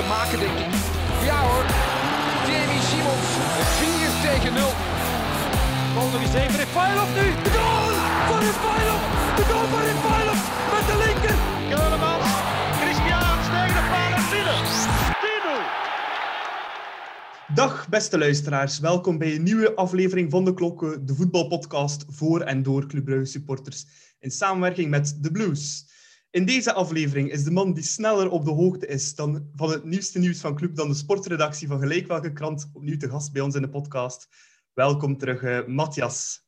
kunnen maken, denk ik. Ja hoor, Jamie Simons, 4 tegen 0. Goal nog eens even, Refailov nu, de goal van Refailov, de goal van Refailov met de linker. Keulemans, Christian tegen de paal en binnen. 10-0. Dag beste luisteraars, welkom bij een nieuwe aflevering van De Klokken, de voetbalpodcast voor en door Club Brugge supporters in samenwerking met The Blues. In deze aflevering is de man die sneller op de hoogte is dan, van het nieuwste nieuws van Club dan de sportredactie van gelijk welke krant opnieuw te gast bij ons in de podcast. Welkom terug, uh, Matthias.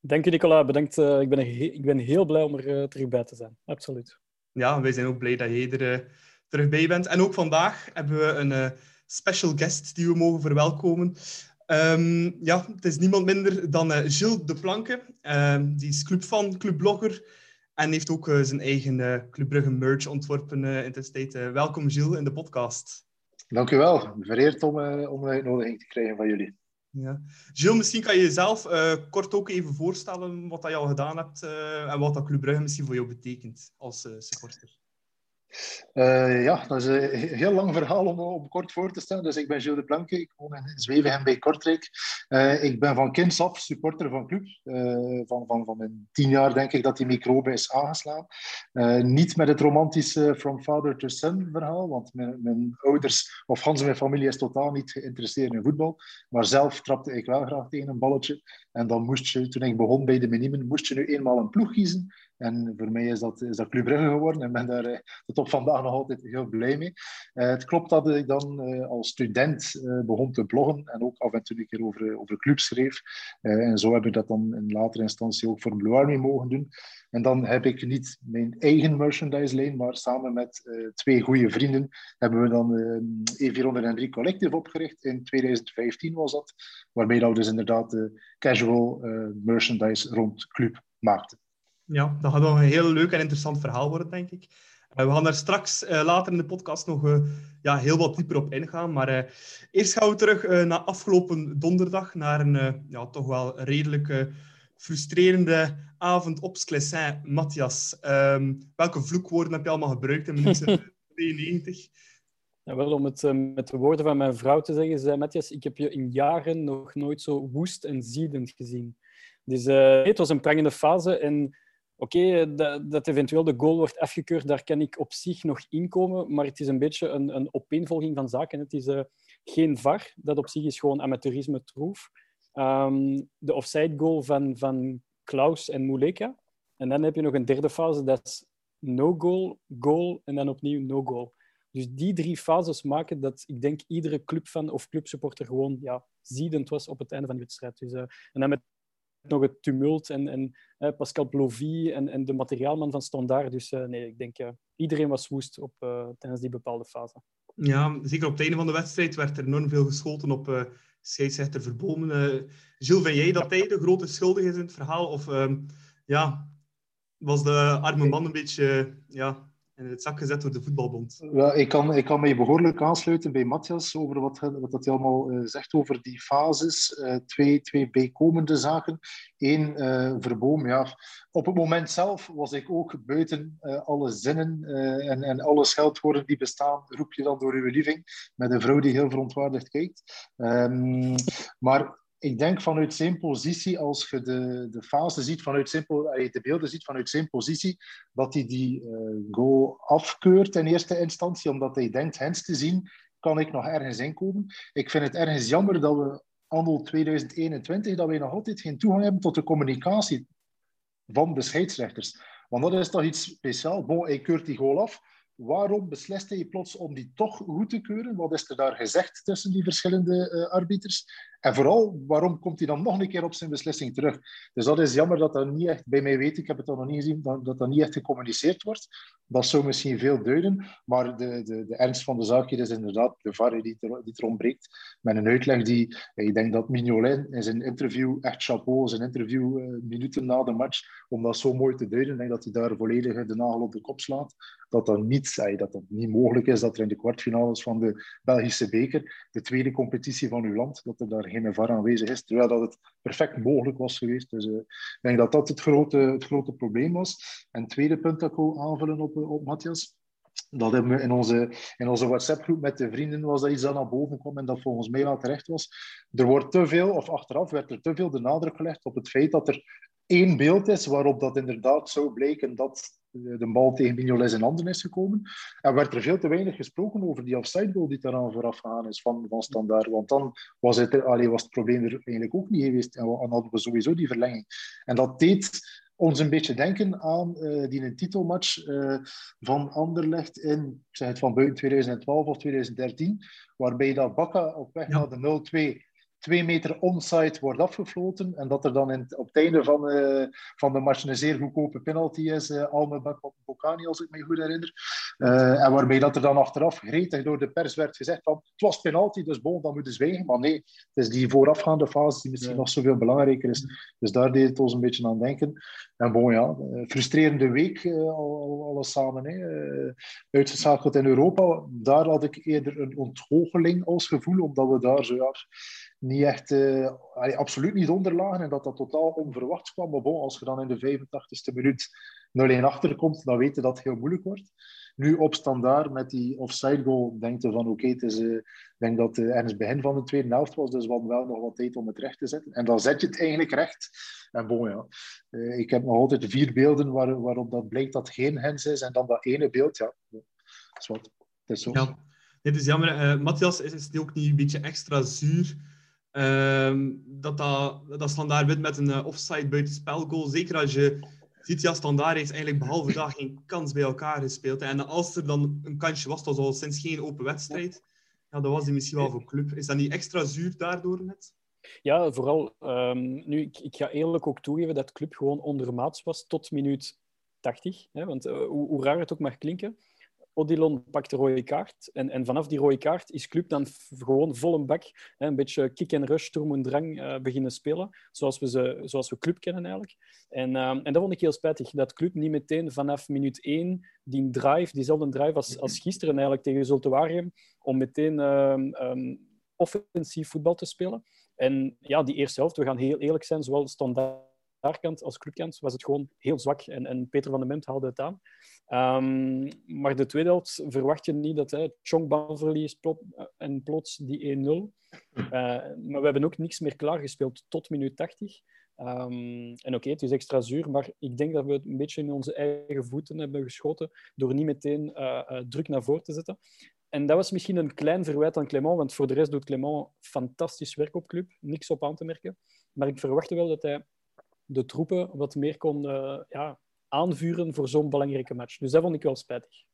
Dank u, Nicola. Bedankt. Uh, ik, ben he- ik ben heel blij om er uh, terug bij te zijn. Absoluut. Ja, wij zijn ook blij dat jij er terug bij bent. En ook vandaag hebben we een special guest die we mogen verwelkomen. Um, ja, het is niemand minder dan Gilles de Planke. Um, die is clubfan, clubblogger en heeft ook uh, zijn eigen uh, Club Brugge merch ontworpen in de tijd. welkom Gilles in de podcast. Dank u wel. Vereerd om, om een uitnodiging te krijgen van jullie. Ja. Gilles, misschien kan je jezelf kort ook even voorstellen wat dat je al gedaan hebt en wat dat Club Brugge misschien voor jou betekent als supporter. Uh, ja, dat is een heel lang verhaal om, kort voor te stellen. Dus ik ben Gilles de Planke, ik woon in Zwevegem bij Kortrijk. Uh, ik ben van kinds af supporter van club. Uh, van, van, van mijn tien jaar denk ik dat die microbe is aangeslaan. niet met het romantische from father to son verhaal, want mijn, mijn ouders of Hans mijn familie is totaal niet geïnteresseerd in voetbal. Maar zelf trapte ik wel graag tegen een balletje. En dan moest je, toen ik begon bij de Minimen, moest je nu eenmaal een ploeg kiezen. En voor mij is dat, is dat Club Brugge geworden. En ben daar uh, tot vandaag nog altijd heel blij mee. Uh, het klopt dat ik dan uh, als student begon te bloggen en ook af en toe een keer over, over schreef. en zo heb ik dat dan in latere instantie ook voor Blue Army mogen doen. En dan heb ik niet mijn eigen merchandise-lijn, maar samen met twee goede vrienden hebben we dan E403 Collective opgericht. In 2015 was dat. Waarmee we dus inderdaad de casual merchandise rond club maakten. Ja, dat gaat wel een heel leuk en interessant verhaal worden, denk ik. Uh, we gaan daar straks uh, later in de podcast nog uh, ja, heel wat dieper op ingaan. Maar eerst gaan we terug naar afgelopen donderdag, naar een ja, toch wel redelijk frustrerende avond op Sclessin. Matthias, um, welke vloekwoorden heb je allemaal gebruikt in minuut 92? Ja, wel, om het met de woorden van mijn vrouw te zeggen, zei Matthias, ik heb je in jaren nog nooit zo woest en ziedend gezien. Dus het was een prangende fase en Oké, okay, dat, dat, eventueel de goal wordt afgekeurd, daar kan ik op zich nog inkomen, maar het is een beetje een, een opeenvolging van zaken. Het is uh, geen VAR, dat op zich is gewoon amateurisme troef. Um, de offside goal van, van Klaus en Muleka. En dan heb je nog een derde fase, dat is no goal, goal en dan opnieuw no goal. Dus die drie fases maken dat ik denk iedere clubfan of clubsupporter gewoon ja, ziedend was op het einde van de wedstrijd. Dus, uh, en dan met nog het tumult en, en uh, Pascal Plovy en, en de materiaalman van Standaard. Dus uh, nee, ik denk uh, iedereen was woest op, tijdens die bepaalde fase. Ja, zeker op het einde van de wedstrijd werd er enorm veel geschoten op scheidsrechter Verbomen. Gilles, vind jij dat hij de grote schuldige is in het verhaal? Of ja, was de arme man een beetje ja, in het zak gezet door de voetbalbond. Ja, ik, kan, ik kan mij behoorlijk aansluiten bij Matthias over wat, wat dat hij allemaal uh, zegt over die fases. Uh, twee, twee bijkomende zaken. Eén, uh, Verboom, ja. Op het moment zelf was ik ook buiten alle zinnen en, en alle scheldwoorden die bestaan, roep je dan door uw living met een vrouw die heel verontwaardigd kijkt. Um, maar ik denk vanuit zijn positie, als je de, de fase ziet, vanuit zijn, de beelden ziet vanuit zijn positie, dat hij die uh, goal afkeurt in eerste instantie, omdat hij denkt hens te zien, kan ik nog ergens inkomen. Ik vind het ergens jammer dat we anno 2021, dat wij nog altijd geen toegang hebben tot de communicatie van de scheidsrechters. Want dat is toch iets speciaals. Bon, hij keurt die goal af. Waarom beslist hij plots om die toch goed te keuren? Wat is er daar gezegd tussen die verschillende uh, arbiters? En vooral, waarom komt hij dan nog een keer op zijn beslissing terug? Dus dat is jammer dat dat niet echt, bij mij weet ik, heb het al nog niet gezien, dat dat, niet echt gecommuniceerd wordt. Dat zou misschien veel duiden, maar de, de, de ernst van de zaak hier is inderdaad de VAR die, die er ontbreekt. Met een uitleg die, ik denk dat Mignolet in zijn interview, echt chapeau, zijn interview uh, minuten na de match, om dat zo mooi te duiden, ik denk dat hij daar volledig de nagel op de kop slaat. Dat dat niet, dat dat niet mogelijk is dat er in de kwartfinales van de Belgische beker, de tweede competitie van uw land, dat er daar geen VAR aanwezig is, terwijl dat het perfect mogelijk was geweest. Dus uh, ik denk dat dat het grote, het grote probleem was. En het tweede punt dat ik wil aanvullen op, op Matthias, dat hebben we in onze, in onze WhatsApp-groep met de vrienden was dat iets dat naar boven kwam en dat volgens mij wel terecht was. Er wordt te veel, of achteraf werd er te veel de nadruk gelegd op het feit dat er één beeld is waarop dat inderdaad zou blijken dat de bal tegen Mignoles in handen is gekomen. En werd er veel te weinig gesproken over die offside goal die daaraan vooraf gegaan is van, van Standaard. Want dan was het, allee, was het probleem er eigenlijk ook niet geweest. En dan hadden we sowieso die verlenging. En dat deed ons een beetje denken aan uh, die een titelmatch uh, van Anderlecht in, ik zeg het van buiten 2012 of 2013, waarbij dat Bakka op weg ja. naar de 0-2 twee meter onside wordt afgefloten en dat er dan in, op het einde van, uh, van de match een zeer goedkope penalty is, uh, Alme Bokani, als ik me goed herinner. Uh, en waarbij dat er dan achteraf gretig door de pers werd gezegd van het was penalty, dus bon, dan moeten zwijgen. Maar nee, het is die voorafgaande fase die misschien ja. nog zoveel belangrijker is. Dus daar deed het ons een beetje aan denken. En bon, ja, frustrerende week al, alles samen. Hè. uitgeschakeld in Europa, daar had ik eerder een onthoogeling als gevoel, omdat we daar zo ja, niet echt, uh, absoluut niet onderlagen en dat dat totaal onverwachts kwam. Maar bon, als je dan in de 85ste minuut 0-1 achterkomt, dan weet je dat het heel moeilijk wordt. Nu op standaard met die offside goal denk je van oké, okay, uh, ik denk dat het uh, ergens begin van de tweede helft was, dus we wel nog wat tijd om het recht te zetten. En dan zet je het eigenlijk recht. En bon ja, uh, ik heb nog altijd vier beelden waar, waarop dat blijkt dat geen hens is en dan dat ene beeld, ja, dat is wat. Het is zo. Ja. Het is jammer, Matthias is, is die ook niet een beetje extra zuur Ehm, dat, dat, dat Standaard wint met een uh, offside buitenspelgoal. Zeker als je ziet, ja, Standaard heeft eigenlijk behalve dat geen kans bij elkaar gespeeld. En als er dan een kansje was, dat was al sinds geen open wedstrijd. Ja, dat was die misschien wel voor club. Is dat niet extra zuur daardoor net? Ja, vooral. Um, nu, ik, ik, ga eerlijk ook toegeven dat club gewoon ondermaats was tot minuut 80. Hè, want uh, hoe, hoe raar het ook mag klinken, Odilon pakt de rode kaart. En, en vanaf die rode kaart is Club dan gewoon vol een bak. Hè, een beetje kick en rush, sturm en drang uh, beginnen spelen. Zoals we, ze, zoals we Club kennen eigenlijk. En, uh, en dat vond ik heel spijtig. Dat Club niet meteen vanaf minuut 1 die drive, diezelfde drive als, gisteren eigenlijk tegen Zulte om meteen um, um, offensief voetbal te spelen. En ja, die eerste helft, we gaan heel eerlijk zijn, zowel standaard kant als clubkant was het gewoon heel zwak. En, en Peter van den Ment haalde het aan. Um, maar de tweede helft verwacht je niet dat hè, Chong balverlies plot, en plots die 1-0. Uh, maar we hebben ook niks meer klaargespeeld tot minuut 80. Um, en oké, het is extra zuur, maar ik denk dat we het een beetje in onze eigen voeten hebben geschoten door niet meteen uh, uh, druk naar voren te zetten. En dat was misschien een klein verwijt aan Clement, want voor de rest doet Clement fantastisch werk op club. Niks op aan te merken. Maar ik verwachtte wel dat hij de troepen wat meer kon uh, ja, aanvuren voor zo'n belangrijke match. Dus dat vond ik wel spijtig.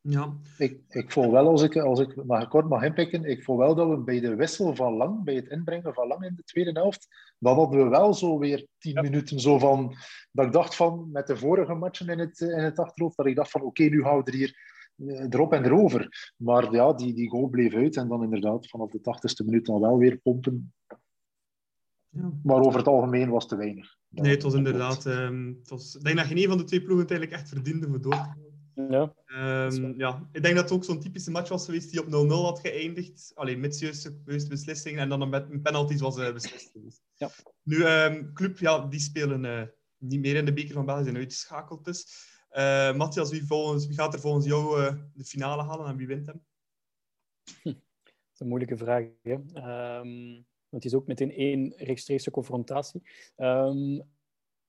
Ja. Ik, ik voel wel, als ik, als ik maar kort mag inpikken, ik voel wel dat we bij de wissel van Lang, bij het inbrengen van Lang in de tweede helft, dan hadden we wel zo weer tien ja. minuten zo van, dat ik dacht van, met de vorige matchen in het, in het achterhoofd, dat ik dacht van, oké, okay, nu houden we er hier eh, erop en erover. Maar ja, die, die goal bleef uit en dan inderdaad vanaf de tachtigste minuut dan wel weer pompen. Ja. Maar over het algemeen was te weinig. Nee, het was inderdaad... Um, het was, ik denk dat geen een van de twee ploegen het eigenlijk echt verdiende voor door te ja. Um, ja, ik denk dat het ook zo'n typische match was geweest die op 0-0 had geëindigd. Alleen met juiste, beslissingen en dan met penalties was uh, beslist. Ja. Nu, um, Club, ja, die spelen uh, niet meer in de beker van België, zijn uitgeschakeld dus. Uh, Matthias, wie, volgens, wie gaat er volgens jou de finale halen en wie wint hem? Hm. Dat is een moeilijke vraag. Hè? Um, want het is ook meteen één rechtstreekse confrontatie. Um,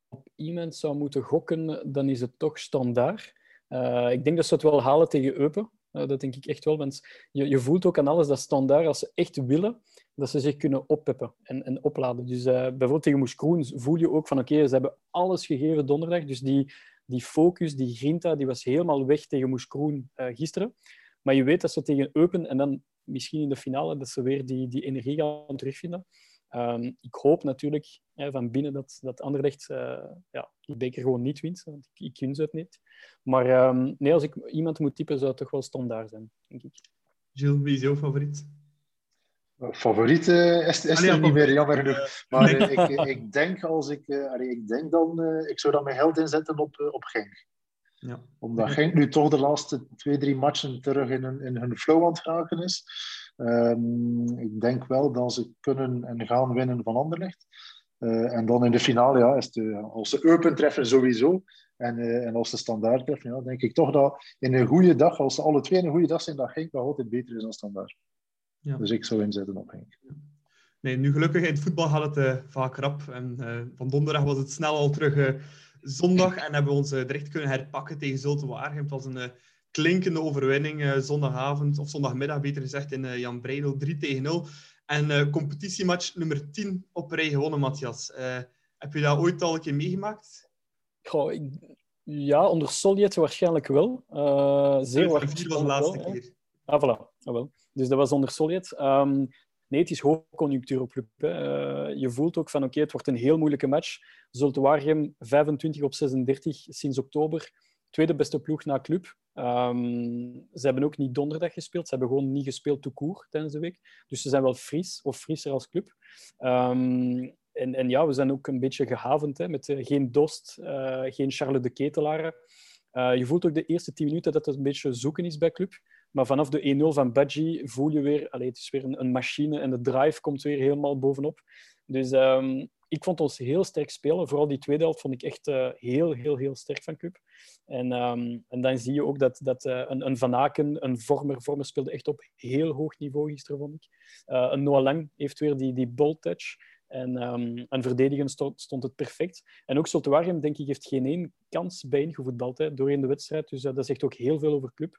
op iemand zou moeten gokken, dan is het toch standaard. Uh, ik denk dat ze het wel halen tegen Eupen. Uh, dat denk ik echt wel. Want je, je voelt ook aan alles dat standaard, als ze echt willen, dat ze zich kunnen oppeppen en, en opladen. Dus uh, bijvoorbeeld tegen Moes Kroen voel je ook van oké, ze hebben alles gegeven donderdag. Dus die, die focus, die grinta, die was helemaal weg tegen Moes gisteren. Maar je weet dat ze tegen Eupen en dan misschien in de finale dat ze weer die, die energie gaan terugvinden. Um, ik hoop natuurlijk hè, van binnen dat, dat Anderlecht uh, ja, die beker gewoon niet wint. Want ik, ik win ze het niet. Maar um, nee, als ik iemand moet typen, zou het toch wel standaard zijn, denk ik. Gilles, wie is jouw favoriet? Favoriet uh, is, is er niet meer, jammer genoeg. Maar uh, ik, ik, denk als ik, allee, ik denk dan, ik zou dan mijn geld inzetten op, op Genk. Ja. Omdat Genk nu toch de laatste twee, drie matchen terug in hun, in hun flow aan het raken is. Um, ik denk wel dat ze kunnen en gaan winnen van Anderlecht. Uh, en dan in de finale, ja, is de, als ze Eupen treffen sowieso. En, uh, en als de standaard treffen, ja, denk ik toch dat in een goede dag, als ze alle twee in een goede dag zijn, dat Genk nog altijd beter is dan standaard. Ja. Dus ik zou inzetten op Genk. Nee, nu gelukkig in het voetbal gaat het uh, vaak rap. En uh, van donderdag was het snel al terug zondag en hebben we ons direct kunnen herpakken tegen Zulte Waregem. Het was een klinkende overwinning zondagavond, of zondagmiddag beter gezegd, in Jan Breidel, 3 tegen 0. En competitiematch nummer 10 op rij gewonnen, Matthias. heb je dat ooit al een keer meegemaakt? Goh, ik, ja, onder Soljet waarschijnlijk wel. Uh, zeer waarschijnlijk was de laatste wel, keer. Ah, voilà. Ah, wel. Dus dat was onder Soljet. Um, nee, het is hoogconjunctuur op club. Uh, je voelt ook van, oké, het wordt een heel moeilijke match. Zulte Waregem 25 op 36 sinds oktober. Tweede beste ploeg na club. Um, ze hebben ook niet donderdag gespeeld. Ze hebben gewoon niet gespeeld to koer tijdens de week. Dus ze zijn wel fris, of frisser als club. Um, en, en ja, we zijn ook een beetje gehavend hè, met uh, geen Dost, uh, geen Charles de Ketelaren. Je voelt ook de eerste tien minuten dat het een beetje zoeken is bij club. Maar vanaf de 1-0 van Badji voel je weer... Allez, het is weer een, machine en de drive komt weer helemaal bovenop. Dus um, ik vond ons heel sterk spelen. Vooral die tweede helft vond ik echt uh, heel, heel, heel sterk van club. En, um, en dan zie je ook dat, dat uh, een, een Van Aken, een vormer, vormer speelde echt op heel hoog niveau gisteren, vond ik. Uh, een Noah Lang heeft weer die, die ball touch. En, um, en verdedigen stond, het perfect. En ook Soltuarium, denk ik, heeft geen één kans bij hè, doorheen de wedstrijd. Dus dat zegt ook heel veel over club.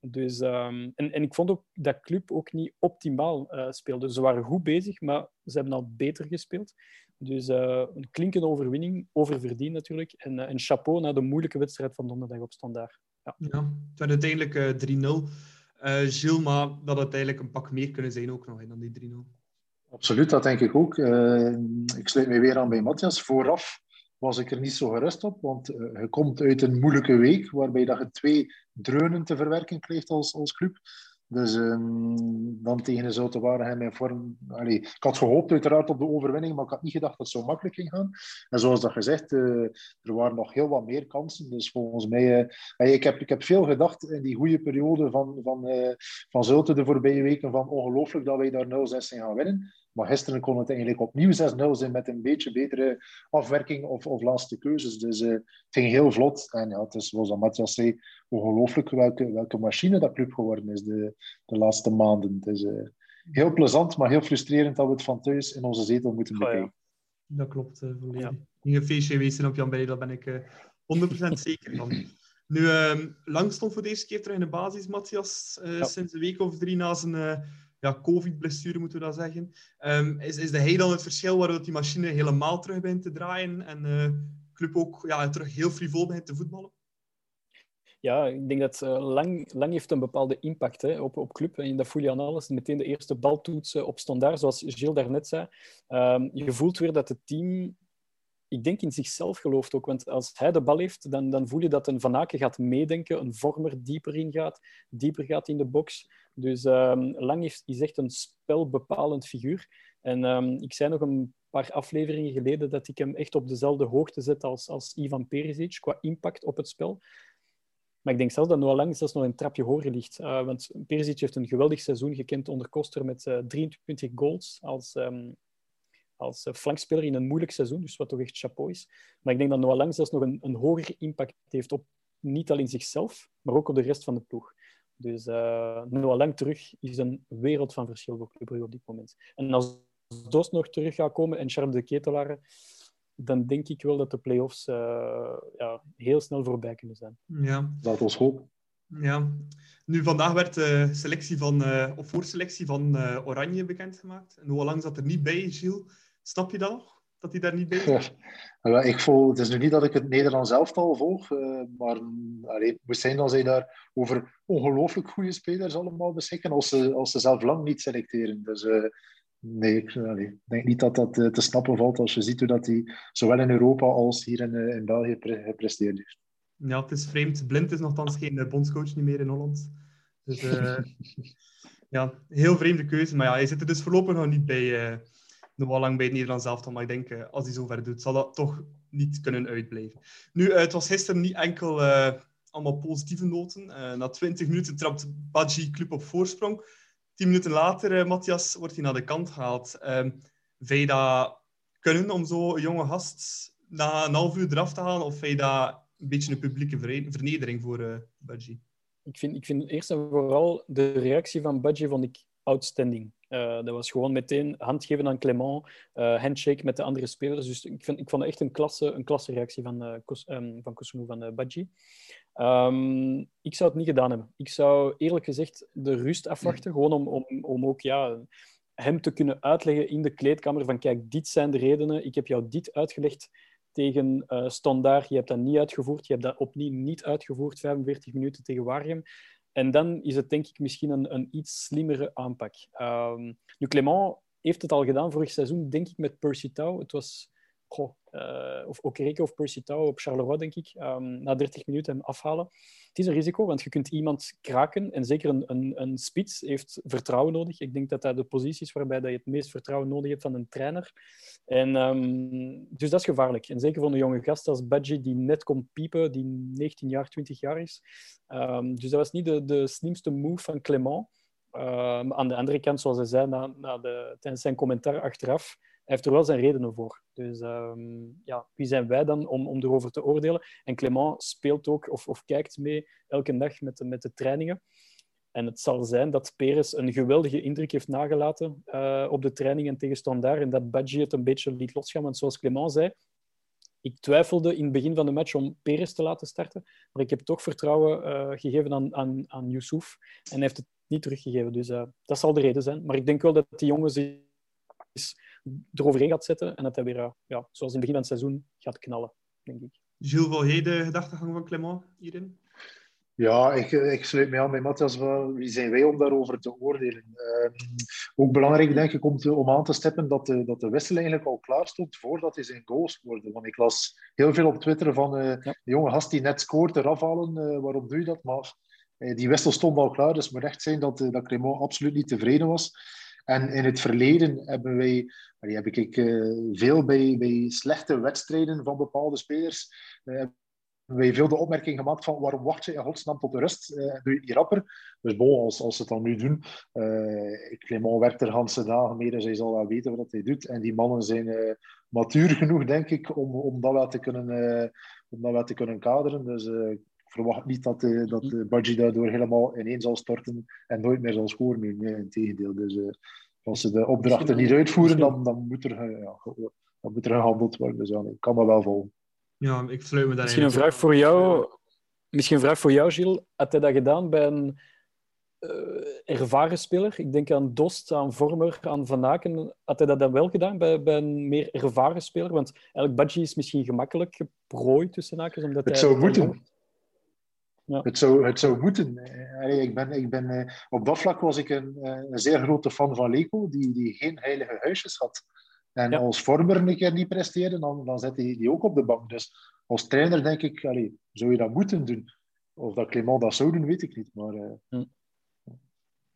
Dus, um, en, en ik vond ook dat club ook niet optimaal uh, speelde. Ze waren goed bezig, maar ze hebben al beter gespeeld. Dus uh, een klinkende overwinning, oververdiend natuurlijk. En, en chapeau na de moeilijke wedstrijd van donderdag op standaard. Ja, ja het werd uiteindelijk 3-0. Gilles, maar dat had eigenlijk een pak meer kunnen zijn ook nog dan die 3-0. Absoluut, dat denk ik ook. Uh, ik sluit me weer aan bij Matthias. Vooraf was ik er niet zo gerust op, want uh, je komt uit een moeilijke week waarbij dat je twee dreunen te verwerken krijgt als, als club. Dus um, dan tegen de Zoute Waregem in vorm... Allee, ik had gehoopt uiteraard op de overwinning, maar ik had niet gedacht dat het zo makkelijk ging gaan. En zoals dat gezegd, uh, er waren nog heel wat meer kansen. Dus volgens mij... Uh, ik, heb, ik heb veel gedacht in die goede periode van, van, van Zulte de voorbije weken van ongelooflijk dat wij daar 0-6 gaan winnen. Maar gisteren kon het eigenlijk opnieuw 6-0 zijn met een beetje betere afwerking of, of laatste keuzes. Dus uh, het ging heel vlot. En ja, het is, zoals Matthias zei, ongelooflijk welke, welke machine dat club geworden is de, de laatste maanden. Het is uh, heel plezant, maar heel frustrerend dat we het van thuis in onze zetel moeten oh, bekijken. Ja. Dat klopt, uh, volledig. Ja. een feestje geweest op Jan Bij, daar ben ik 100% zeker van. Nu, uh, Lang stond voor de eerste keer terug in de basis, Matthias, ja. sinds een week of drie na zijn ja, COVID-blessure, moeten we dat zeggen. Um, is, is de hij dan het verschil waardoor die machine helemaal terug begint te draaien en de uh, club ook ja, terug heel frivol begint te voetballen? Ja, ik denk dat uh, lang, lang heeft een bepaalde impact hè, op, op club. En dat voel je aan alles. Meteen de eerste baltoetsen op standaard, zoals Gilles daarnet zei. Um, je voelt weer dat het team ik denk in zichzelf gelooft ook. Want als hij de bal heeft, dan, dan voel je dat een Van Aken gaat meedenken, een vormer dieper in gaat, dieper gaat in de box. Dus um, Lang is, is echt een spelbepalend figuur. En um, ik zei nog een paar afleveringen geleden dat ik hem echt op dezelfde hoogte zet als, als Ivan Perisic qua impact op het spel. Maar ik denk zelfs dat Noah Lang zelfs nog een trapje hoger ligt. Uh, want Perisic heeft een geweldig seizoen gekend onder Koster met uh, 23 goals als, um, als uh, flankspeler in een moeilijk seizoen. Dus wat toch echt chapeau is. Maar ik denk dat Noah Lang zelfs nog een, een hogere impact heeft op niet alleen zichzelf, maar ook op de rest van de ploeg. Dus uh, Noah Lang terug is een wereld van verschil voor Club Brugge op dit moment. En als Dos nog terug gaat komen en Charles de Ketelaar, dan denk ik wel dat de play-offs uh, ja, heel snel voorbij kunnen zijn. Ja. Dat ons hoop. Ja. Nu, vandaag werd de selectie van, uh, of voorselectie van uh, Oranje bekendgemaakt. Noah Lang zat er niet bij, Gilles. Snap je dat nog? dat hij daar niet bij is? Ja, ik voel, het is nu niet dat ik het Nederlands elftal volg, uh, maar allee, het zijn dat zij daar over ongelooflijk goede spelers allemaal beschikken, als ze, als ze zelf lang niet selecteren. Dus uh, nee, ik allee, denk niet dat dat uh, te snappen valt als je ziet hoe dat hij zowel in Europa als hier in, in België pre gepresteerd heeft. Ja, het is vreemd. Blind is nogthans geen bondscoach niet meer in Holland. Dus ja, heel vreemde keuze. Maar ja, hij zit er dus voorlopig nog niet bij nog wel lang bij het Nederlands elftal, maar ik denk, uh, als hij zo ver doet, zal dat toch niet kunnen uitblijven. Nu, uh, het was gisteren niet enkel uh, allemaal positieve noten. na 20 minuten trapt Badji Club op voorsprong. 10 minuten later, Matthias, wordt hij naar de kant gehaald. Vind je dat kunnen om zo een jonge gast na een half uur eraf te halen? Of vind je dat een beetje een publieke vernedering voor Budgie. Ik vind, ik vind eerst en vooral de reactie van Budgie vond ik outstanding. Uh, dat was gewoon meteen handgeven aan Clement, uh, handshake met de andere spelers. Dus ik, vind, ik vond echt een klasse, een klasse reactie van, uh, van van Badji. Um, ik zou het niet gedaan hebben. Ik zou eerlijk gezegd de rust afwachten, gewoon om, om, om ook ja, hem te kunnen uitleggen in de kleedkamer van kijk, dit zijn de redenen, ik heb jou dit uitgelegd tegen uh, Standaard, je hebt dat niet uitgevoerd, je hebt dat opnieuw niet uitgevoerd, 45 minuten tegen Waregem. En dan is het denk ik misschien een, een iets slimmere aanpak. Um, nu, Clement heeft het al gedaan vorig seizoen, denk ik, met Percy Tau. Het was of Okereke of Percy Tau op Charleroi, denk ik. Um, na 30 minuten hem afhalen. Het is een risico, want je kunt iemand kraken. En zeker een, een, een spits heeft vertrouwen nodig. Ik denk dat dat de positie is waarbij dat je het meest vertrouwen nodig hebt van een trainer. En, um, dus dat is gevaarlijk. En zeker voor een jonge gast als Badji, die net komt piepen, die 19 jaar, 20 jaar is. Um, dus dat was niet de, de slimste move van Clement. Aan de andere kant, zoals hij zei na, na de, tijdens zijn commentaar achteraf, heeft er wel zijn redenen voor. Dus um, ja, wie zijn wij dan om, om erover te oordelen? En Clement speelt ook of, of kijkt mee elke dag met de, met de trainingen. En het zal zijn dat Perez een geweldige indruk heeft nagelaten uh, op de trainingen tegen Standaard en dat Badji het een beetje liet losgaan. Want zoals Clement zei, ik twijfelde in het begin van de match om Perez te laten starten, maar ik heb toch vertrouwen uh, gegeven aan, aan, aan Yusuf en heeft het niet teruggegeven. Dus uh, dat zal de reden zijn. Maar ik denk wel dat die jongen zich eroverheen gaat zetten en dat hij weer, uh, ja, zoals in het begin van het seizoen, gaat knallen, denk ik. Gilles, wil jij de gedachtegang van Clement hierin? Ja, ik, ik sluit me aan bij Matthias. Wie zijn wij om daarover te oordelen? Uh, ook belangrijk, denk ik, om, te, om aan te steppen dat de, dat de wissel eigenlijk al klaar stond voordat hij zijn goal scoorde. Want ik las heel veel op Twitter van uh, ja. de jonge gast die net scoort, eraf halen. Uh, waarom doe je dat? Maar die wissel stond al klaar, dus het moet echt zijn dat, dat absoluut niet tevreden was. En in het verleden hebben wij, heb ik uh, veel bij, bij slechte wedstrijden van bepaalde spelers, uh, wij veel de opmerking gemaakt van waarom wacht je in godsnaam tot de rust? Uh, doe je rapper? Dus bon, als, als ze het dan nu doen, Clement werkt er ganse dagen mee, dus hij zal wel weten wat hij doet. En die mannen zijn matuur genoeg, denk ik, om, om dat wel te kunnen, om dat wel te kunnen kaderen. Dus verwacht niet dat, uh, dat de budget daardoor helemaal ineen zal storten en nooit meer zal scoren. Nee, nee in tegendeel. Dus uh, als ze de opdrachten niet uitvoeren, dan, dan, moet er, uh, ja, dan moet er gehandeld worden. Dus ja, ik kan dat wel volgen. Ja, ik sluit me daar Misschien een vraag voor jou. Misschien een vraag voor jou, Gilles. Had hij dat gedaan bij een ervaren speler? Ik denk aan Dost, aan Vormer, aan Van Aken. Had hij dat dan wel gedaan bij, bij een meer ervaren speler? Want eigenlijk Badji is misschien gemakkelijk geprooid tussen haakjes. Omdat het hij zou moeten. Ja. Het, zou, het zou moeten. Ik ben, ik ben, op dat vlak was ik een, een zeer grote fan van Leco, die, die geen heilige huisjes had. En ja. als vormer een keer niet presteerde, dan, dan zet hij die ook op de bank. Dus als trainer denk ik, allee, zou je dat moeten doen? Of dat Clement dat zou doen, weet ik niet. Maar, uh...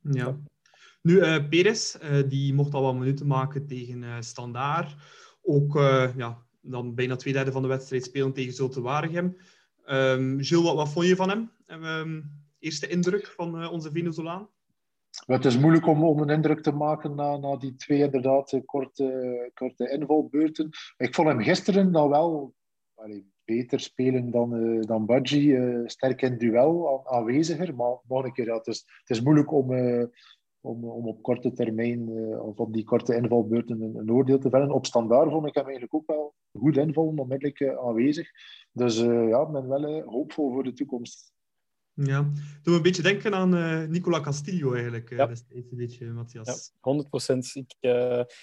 Ja. Nu, uh, Perez, uh, die mocht al wat minuten maken tegen uh, Standaard. Ook ja, dan bijna twee derde van de wedstrijd spelen tegen Zulte Waregem. Um, wat, wat, vond je van hem? Um, eerste indruk van uh, onze Venezolaan? Het is moeilijk om, een indruk te maken na, na die twee inderdaad korte, korte invalbeurten. Ik vond hem gisteren dan wel allee, beter spelen dan, uh, dan Budgie. Sterk in duel, aan, aanweziger. Maar nog een keer, ja, het, is, het is moeilijk om, om, om op korte termijn of op die korte invalbeurten een, een, oordeel te vellen. Op standaard vond ik hem eigenlijk ook wel goed invallen, onmiddellijk aanwezig. Dus ja, ik ben wel hoopvol voor de toekomst. Ja, doe me een beetje denken aan uh, Nicola Castillo eigenlijk, ja. destijds een beetje, Matthias. Ja, 100 procent.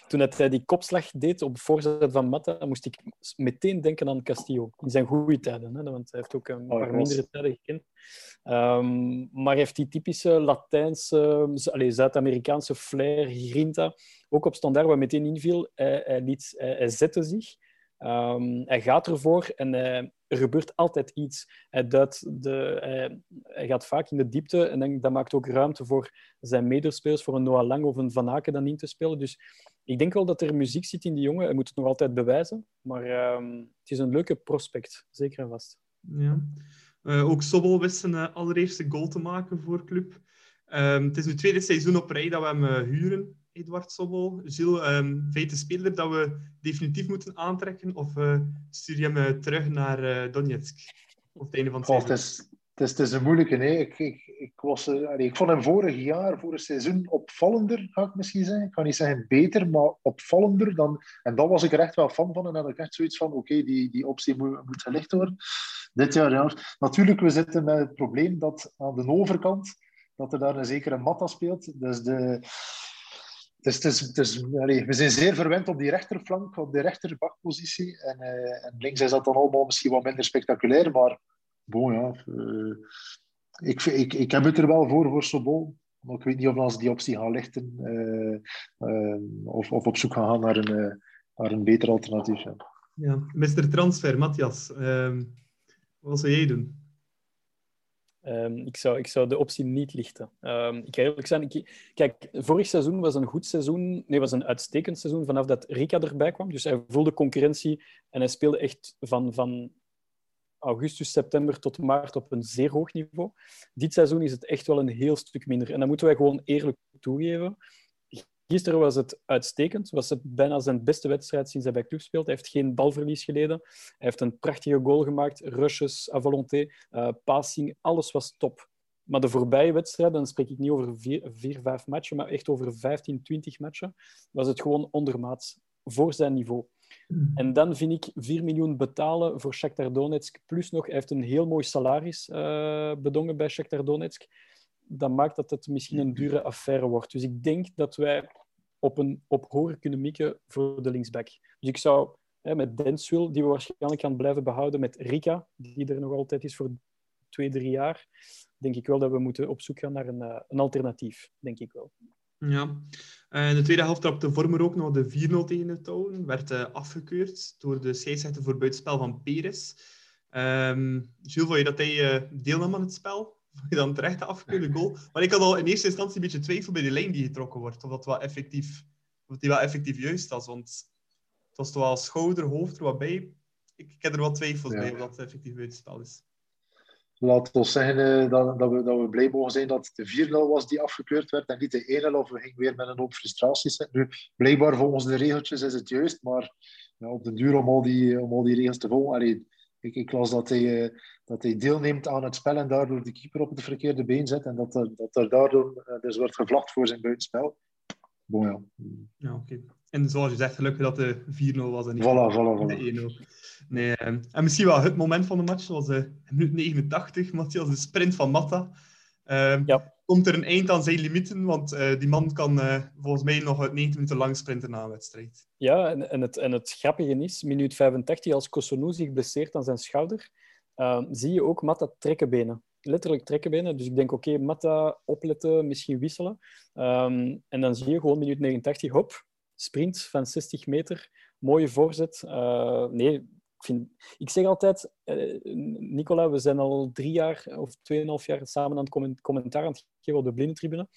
toen hij die kopslag deed op voorzet van Matta, moest ik meteen denken aan Castillo. In zijn goede tijden, hè, want hij heeft ook een oh, paar mindere tijden gekend. Um, maar hij heeft die typische Latijnse, Zuid-Amerikaanse flair, grinta, ook op standaard waar meteen inviel. Hij, hij, liet, hij, hij zette zich. Um, hij gaat ervoor en er gebeurt altijd iets. De, hij, hij, gaat vaak in de diepte en dan, dat maakt ook ruimte voor zijn medespelers, voor een Noah Lang of een Van Aken dan in te spelen. Dus ik denk wel dat er muziek zit in die jongen. Hij moet het nog altijd bewijzen, maar um, het is een leuke prospect, zeker en vast. Ja. Uh, ook Sobol wist zijn uh, allereerste goal te maken voor club. Um, het is nu tweede seizoen op rij dat we hem huren. Eduard Sobol. Gilles, um, je speler dat we definitief moeten aantrekken of uh, stuur je hem uh, terug naar uh, Donetsk? Op het van het is, het, is, het is een moeilijke. Nee. Ik, ik, ik, was, eh, allee, ik vond hem vorig jaar, vorig seizoen, opvallender, ga ik misschien zeggen. Ik kan niet zeggen beter, maar opvallender. Dan, en dan was ik er echt wel fan van. En dan had ik echt zoiets van, oké, die, die optie moet, moet gelicht worden. Dit jaar, ja. Natuurlijk, we zitten met het probleem dat aan de overkant, dat er daar een zekere Matta speelt. Dus de... Dus we zijn zeer verwend op die rechterflank, op de rechterbakpositie. En, eh, en links is dat dan allemaal misschien wat minder spectaculair, maar bon, ja. eh, ik, ik, ik heb het er wel voor, voor Sobol. Maar ik weet niet of ze die optie gaan lichten eh, of, of op zoek gaan gaan naar een, naar een beter alternatief. Ja. Ja. Mr. Transfer, Matthias. ehm, wat zou jij doen? Ehm, ik, zou, ik zou de optie niet lichten. Ehm, ik ga eerlijk zijn. Ik, kijk, vorig seizoen was een goed seizoen. Nee, was een uitstekend seizoen vanaf dat Rika erbij kwam. Dus hij voelde concurrentie en hij speelde echt van, van augustus, september tot maart op een zeer hoog niveau. Dit seizoen is het echt wel een heel stuk minder. En dat moeten wij gewoon eerlijk toegeven. Gisteren was het uitstekend. Was het bijna zijn beste wedstrijd sinds hij bij club speelt. Hij heeft geen balverlies geleden. Hij heeft een prachtige goal gemaakt. Rushes, à volonté, uh, passing, alles was top. Maar de voorbije wedstrijden, dan spreek ik niet over vier, vier, vijf matchen, maar echt over 15, 20 matchen, was het gewoon ondermaats voor zijn niveau. En dan vind ik 4 miljoen betalen voor Shakhtar Donetsk, plus nog, hij heeft een heel mooi salaris uh, bedongen bij Shakhtar Donetsk. Dat maakt dat het misschien een dure affaire wordt. Dus ik denk dat wij op, een, op hoger kunnen mikken voor de linksback. Dus ik zou hè, met Denswil, die we waarschijnlijk gaan blijven behouden, met Rika, die er nog altijd is voor twee, drie jaar, denk ik wel dat we moeten op zoek gaan naar een, uh, een alternatief, denk ik wel. Ja, in de tweede helft trapte Vormer ook nog de 4-0 tegen de touwen. Werd uh, afgekeurd door de scheidsrechter voor buitenspel van Peres. Um, Jules, vond je dat hij uh, deelnam aan het spel? Vond je dan terecht de afgekeurde goal? Maar ik had al in eerste instantie een beetje twijfel bij de lijn die getrokken wordt. Of dat wel effectief, of die wel effectief juist was. Want het was toch wel schouder, hoofd er wat bij. Ik, ik heb er wel twijfels ja. bij of dat effectief buitenspel is. Laat ons zeggen uh, dat, dat, we, dat we blij mogen zijn dat het de 4-0 was die afgekeurd werd en niet de 1-0 of we gingen weer met een hoop frustraties. Nu, blijkbaar volgens de regeltjes is het juist, maar ja, op de duur om al die, om al die regels te volgen. Allee, ik, ik las dat hij, uh, dat hij deelneemt aan het spel en daardoor de keeper op het verkeerde been zet en dat er, dat er daardoor uh, dus wordt gevlacht voor zijn buitenspel. Bon, ja. Ja, oké. Okay. En zoals je zegt, gelukkig dat de 4-0 was en niet voilà, voilà, voilà. de 1-0. Nee, en misschien wel het moment van de match, zoals de minuut 89, Matthias, de sprint van Matta. Uh, ja. Komt er een eind aan zijn limieten, want uh, die man kan uh, volgens mij nog 90 minuten lang sprinten na een wedstrijd. Ja, en, en, het, en het grappige is, minuut 85, als Kosonou zich blesseert aan zijn schouder, uh, zie je ook Matta trekkenbenen. Letterlijk trekkenbenen. Dus ik denk, oké, okay, Matta opletten, misschien wisselen. Um, en dan zie je gewoon minuut 89, hop, sprint van 60 meter, mooie voorzet. Uh, nee, ik, vind, ik zeg altijd, uh, Nicola, we zijn al drie jaar of tweeënhalf jaar samen aan het commentaar aan het geven op de blindentribune.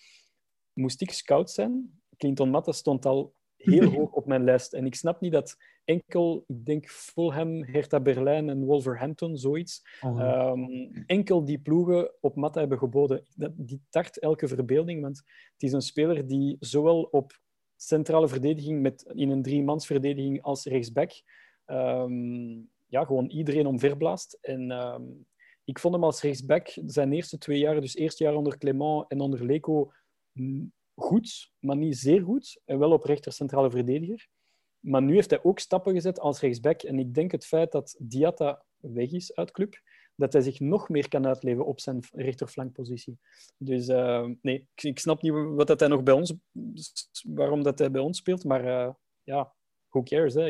Moest ik scout zijn, Clinton Matta stond al heel hoog op mijn lijst. En ik snap niet dat enkel, ik denk Fulham, Hertha Berlijn en Wolverhampton, zoiets, oh. um, enkel die ploegen op Matta hebben geboden. Dat, die tart elke verbeelding, want het is een speler die zowel op centrale verdediging met, in een driemansverdediging als rechtsback um, ja, gewoon iedereen omverblaast. En um, ik vond hem als rechtsback zijn eerste twee jaar, dus eerste jaar onder Clement en onder Leco, goed, maar niet zeer goed. En wel op rechter centrale verdediger. Maar nu heeft hij ook stappen gezet als rechtsback. En ik denk het feit dat Diatta weg is uit club, dat hij zich nog meer kan uitleven op zijn rechterflankpositie. Dus uh, nee, ik, ik, snap niet wat dat hij nog bij ons, waarom dat hij bij ons speelt, maar uh, ja, who cares? Hè?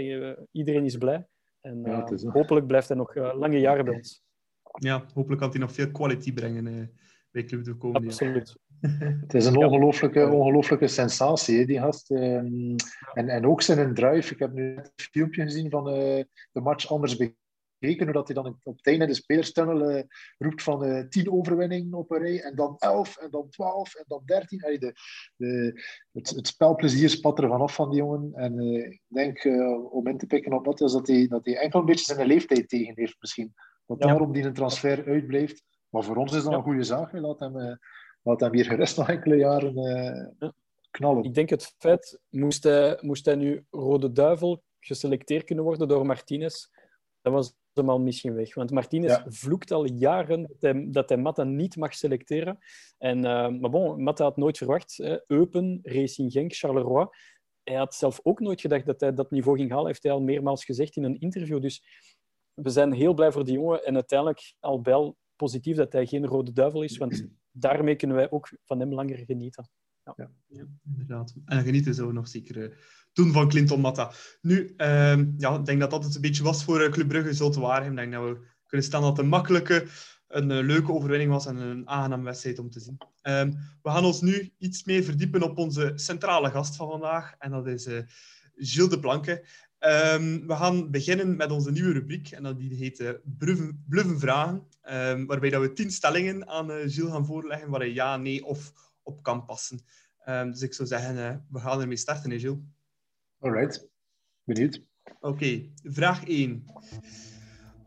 Iedereen is blij. En ja, is, hopelijk blijft hij nog lange jaren bij ons. Ja, hopelijk kan hij nog veel quality brengen bij Club de komende Absoluut. Het is een ongelooflijke, ongelooflijke sensatie, hè, die gast. Um, en, en ook zijn drive. Ik heb nu een filmpje gezien van uh, de match anders bekeken, hoe dat hij dan op het einde de spelerstunnel uh, roept van uh, tien overwinningen op een rij, en dan elf, en dan twaalf, en dan dertien. Allee, de, de, het, het spelplezier spat er vanaf van die jongen. En ik denk, om in te pikken op Matthias, dat hij, dat hij enkel een beetje zijn leeftijd tegen heeft misschien. Dat ja. daarom die een transfer uitblijft. Maar voor ons is dat ja. een goede zaak. Laat hem laat hem hier gerust nog enkele jaren knallen. Ik denk het feit, moest hij, moest hij nu Rode Duivel geselecteerd kunnen worden door Martinez, dat was hem al misschien weg. Want Martinez Ja. vloekt al jaren dat hij, dat hij Matta niet mag selecteren. En, eh, maar bon, Matta had nooit verwacht. Hè. Eupen, Racing Genk, Charleroi. Hij had zelf ook nooit gedacht dat hij dat niveau ging halen, heeft hij al meermaals gezegd in een interview. Dus we zijn heel blij voor die jongen. En uiteindelijk al wel positief dat hij geen rode duivel is, want daarmee kunnen wij ook van hem langer genieten. Ja, inderdaad. En genieten zo nog zeker eh, doen van Clinton Matta. Nu, ehm, ja, ik denk dat dat het een beetje was voor eh, Club Brugge, Zulte Waregem. Ik denk dat we kunnen stellen dat het een makkelijke, een eh, leuke overwinning was en een aangename wedstrijd om te zien. Ehm, we gaan ons nu iets meer verdiepen op onze centrale gast van vandaag. En dat is eh, Gilles de Blanke. Ehm, we gaan beginnen met onze nieuwe rubriek. En dat die heet eh, Bluffen, Vragen. Waarbij dat we tien stellingen aan eh, Gilles gaan voorleggen waar hij ja, nee of op kan passen. Ehm, dus ik zou zeggen, eh, we gaan ermee starten, hè, Gilles. Alright, benieuwd. Oké, vraag 1.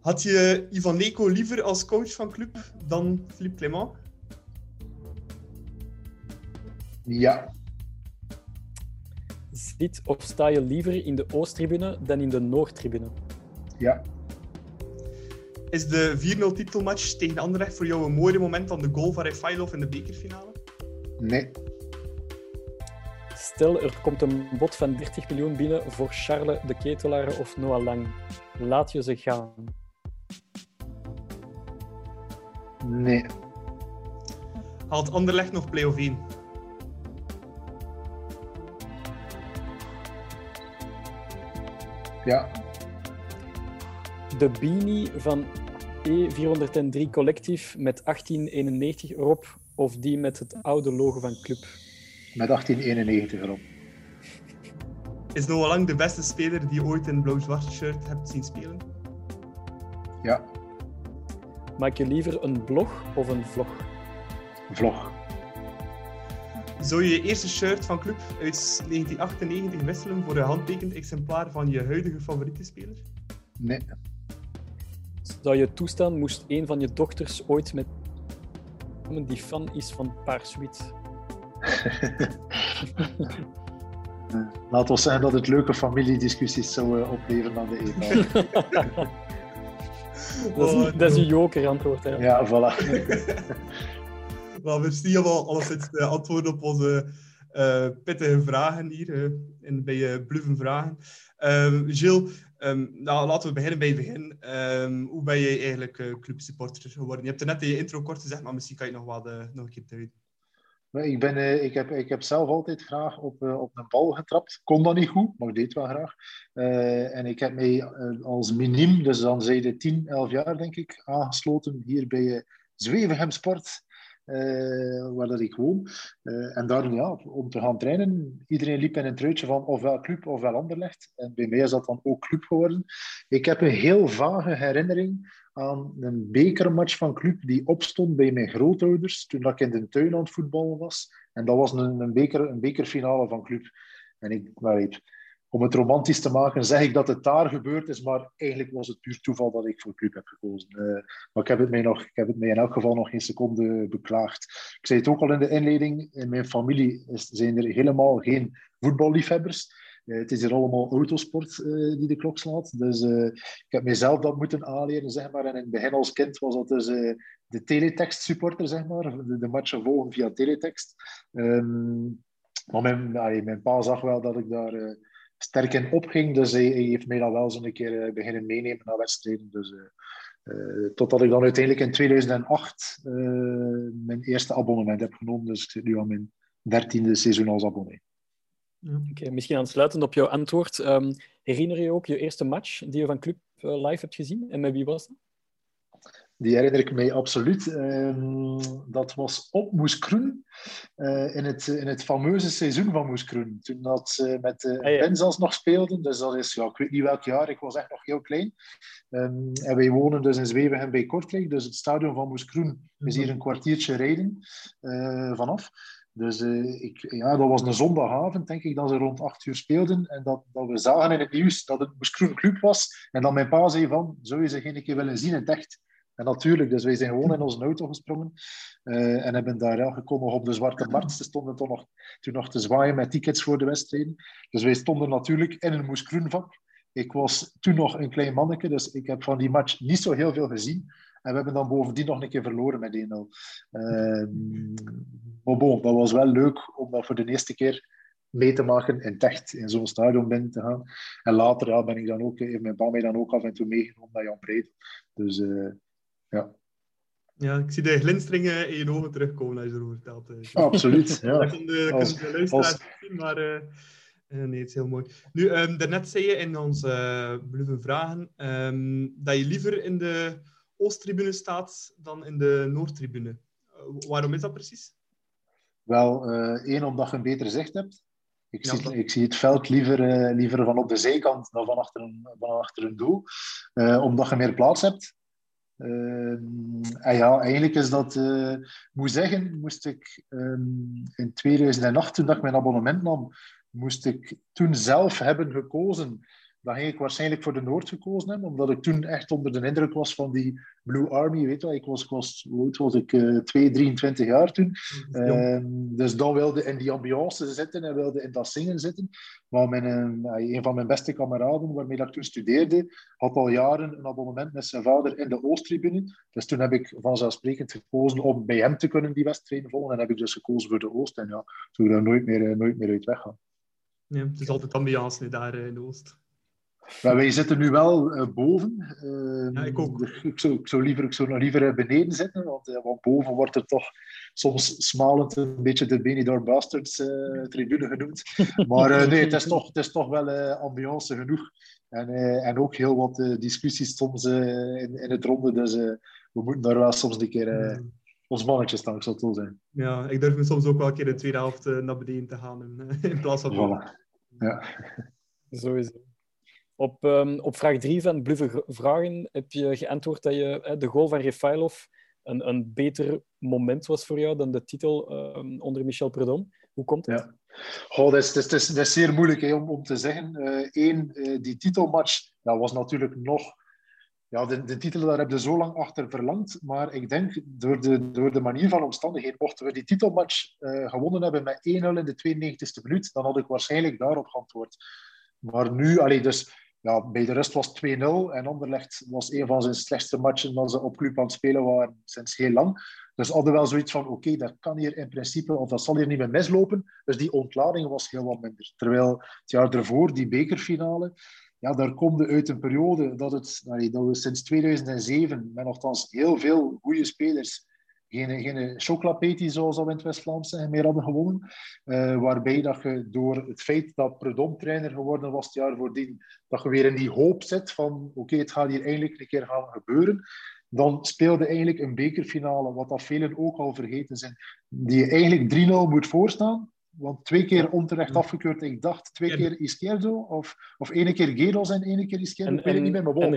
Had je Ivan Neko liever als coach van club dan Philippe Clement? Ja, Zit of sta je liever in de Oosttribune dan in de Noordtribune? ja, Is de 4-0 titelmatch tegen Anderlecht voor jou een mooier moment dan de goal van Refailov in de bekerfinale? Nee, Stel, er komt een bod van 30 miljoen binnen voor Charles de Ketelaar of Noah Lang. Laat je ze gaan. nee, Haalt Anderlecht nog play-off 1? ja, De beanie van E403 Collectief met 1891 erop of die met het oude logo van club? met 1891 erop. Is Noah Lang de beste speler die je ooit in een blauw-zwart shirt hebt zien spelen? Ja, Maak je liever een blog of een vlog? vlog. Zou je je eerste shirt van club uit 1998 wisselen voor een handtekend exemplaar van je huidige favoriete speler? Nee, Zou je toestaan moest een van je dochters ooit met die fan is van Paarswit? Laat ons zeggen dat het leuke familiediscussies zou eh, opleveren aan de. Dat is, Oh, dat is een joker antwoord. Hè. Ja, voilà. Wel, we zien al alleszins de antwoorden op onze eh, pittige vragen hier eh, in, bij uh, Vragen. Ehm, Gilles, ehm, nou, laten we beginnen bij het begin. Ehm, hoe ben jij eigenlijk uh, clubsupporter geworden? Je hebt er net in je intro kort gezegd, maar misschien kan je nog wel uh, nog een keer. Maar Ik, ben, eh, ik, heb, ik heb zelf altijd graag op, eh, op een bal getrapt. Kon dat niet goed, maar ik deed wel graag. Eh, en ik heb mij eh, als miniem, dus dan zei je 10, 11 jaar denk ik, aangesloten hier bij Zwevenhem Sport. Uh, waar dat ik woon. Uh, en daar, ja, om te gaan trainen, iedereen liep in een truitje van ofwel club ofwel Anderlecht. En bij mij is dat dan ook club geworden. Ik heb een heel vage herinnering aan een bekermatch van club die opstond bij mijn grootouders toen ik in de tuin aan het voetballen was. En dat was een, een, beker, een bekerfinale van club. En ik, maar weet, om het romantisch te maken, zeg ik dat het daar gebeurd is, maar eigenlijk was het puur toeval dat ik voor club heb gekozen. Uh, maar ik heb, het mij nog, ik heb het mij in elk geval nog geen seconde beklaagd. Ik zei het ook al in de inleiding, in mijn familie zijn er helemaal geen voetballiefhebbers. Uh, het is hier allemaal autosport uh, die de klok slaat. Dus ik heb mezelf dat moeten aanleren, zeg maar. En in het begin als kind was dat dus de teletext supporter, zeg maar. De, de matchen volgen via teletext. Um, maar mijn pa zag wel dat ik daar sterk in opging. Dus hij, heeft mij dan wel zo'n keer beginnen meenemen naar wedstrijden. Dus, totdat ik dan uiteindelijk in 2008 mijn eerste abonnement heb genomen. Dus ik zit nu aan mijn dertiende seizoen als abonnee. Okay, misschien aansluitend op jouw antwoord. Um, herinner je ook je eerste match die je van Club live hebt gezien? En met wie was dat? Die herinner ik mij absoluut. Um, dat was op Moeskroen, uh, in, het, in het fameuze seizoen van Moeskroen. Toen dat ze met de uh, ah, ja. Nog speelden. Dus dat is, ja, ik weet niet welk jaar, ik was echt nog heel klein. Um, en wij wonen dus in Zwevenhem bij Kortrijk. Dus het stadion van Moeskroen is hier een kwartiertje rijden uh, vanaf. Dus uh, ik, ja, dat was een zondagavond, denk ik, dat ze rond acht uur speelden. En dat, dat we zagen in het nieuws dat het Moeskroen club was. En dat mijn pa zei van, zou je ze geen keer willen zien in het echt? En natuurlijk, dus wij zijn gewoon in onze auto gesprongen. Uh, en hebben daar ja, gekomen op de Zwarte Markt. Ze stonden toen nog, toen nog te zwaaien met tickets voor de wedstrijden. Dus wij stonden natuurlijk in een Moeskroen vak. Ik was toen nog een klein manneke, dus ik heb van die match niet zo heel veel gezien. En we hebben dan bovendien nog een keer verloren met 1-0. Uh, maar bon, dat was wel leuk om dat voor de eerste keer mee te maken in Techt, in zo'n stadion binnen te gaan. En later ben ik dan ook, heeft mijn pa mij dan ook af en toe meegenomen naar Jan Breed. Dus uh, ja. Ja, ik zie de glinsteringen in je ogen terugkomen als je erover vertelt. Uh. Absoluut, ja. Dat kan de, als, de luisteraars zien, maar uh, nee, het is heel mooi. Nu, um, daarnet zei je in onze uh, vragen um, dat je liever in de Oosttribune staat dan in de Noordtribune. waarom is dat precies? Wel, één, omdat je een beter zicht hebt. Ik, ja, zie, ik zie het veld liever, liever van op de zijkant dan van achter een, van achter een doel. Omdat je meer plaats hebt. En ja, eigenlijk is dat... moet zeggen, moest ik um, in 2008, toen ik mijn abonnement nam, moest ik toen zelf hebben gekozen dan ging ik waarschijnlijk voor de Noord gekozen hebben, omdat ik toen echt onder de indruk was van die Blue Army. Weet je wel, ik was, ik was, hoe was ik, uh, 2, 23 jaar toen. Uh, dus dan wilde in die ambiance zitten en wilde in dat zingen zitten. Maar mijn, uh, een van mijn beste kameraden, waarmee ik toen studeerde, had al jaren een abonnement met zijn vader in de Oosttribune. Dus toen heb ik vanzelfsprekend gekozen om bij hem te kunnen die wedstrijden volgen. En heb ik dus gekozen voor de Oost. En ja, toen daar nooit meer, eh, nooit meer uit weggaan. Ja, het is altijd ambiance daar eh, in de Oost. Maar wij zitten nu wel uh, boven. Uh, ja, ik ook. Ik zou, ik zou, liever, ik zou nog liever beneden zitten, want, uh, want boven wordt er toch soms smalend een beetje de Benidorm Bastards tribune genoemd. Maar nee, het is toch, het is toch wel ambiance genoeg. En, en ook heel wat discussies soms in, in het ronde. Dus we moeten daar wel soms een keer ons mannetje staan, ik zal het zo zijn. Ja, ik durf me soms ook wel een keer de tweede helft naar beneden te gaan in, in plaats van... Voilà. Ja. Sowieso. Op, um, op vraag 3 van Bluffe Vragen heb je geantwoord dat je, de goal van Refailov een, een beter moment was voor jou dan de titel um, onder Michel Predom. Hoe komt het? Ja. Dat, is, dat, is, dat is zeer moeilijk hè, om, om te zeggen. Eén, uh, uh, die titelmatch dat was natuurlijk nog... Ja, de, de titel, daar heb je zo lang achter verlangd. Maar ik denk, door de, door de manier van omstandigheden, mochten we die titelmatch uh, gewonnen hebben met 1-0 in de 92e minuut, dan had ik waarschijnlijk daarop geantwoord. Maar nu, allee, dus ja, bij de rust was 2-0 en Anderlecht was een van zijn slechtste matchen dat ze op club aan het spelen waren sinds heel lang. Dus hadden wel zoiets van, oké, dat kan hier in principe, of dat zal hier niet meer mislopen. Dus die ontlading was heel wat minder. Terwijl het jaar ervoor, die bekerfinale, ja, daar komt uit een periode dat, het, dat we sinds 2007 met nogthans heel veel goede spelers geen, geen chocolapeti, zoals we in het West-Vlaams meer hadden gewonnen. Uh, waarbij dat je door het feit dat Predom trainer geworden was het jaar voordien, dat je weer in die hoop zit van oké, okay, het gaat hier eigenlijk een keer gaan gebeuren. Dan speelde eigenlijk een bekerfinale, wat dat velen ook al vergeten zijn, die je eigenlijk 3-0 moet voorstaan. Want twee keer onterecht afgekeurd. Ik dacht twee keer Izquierdo, of, of ene keer Gedos en ene keer Izquierdo. En, en, niet meer, maar en,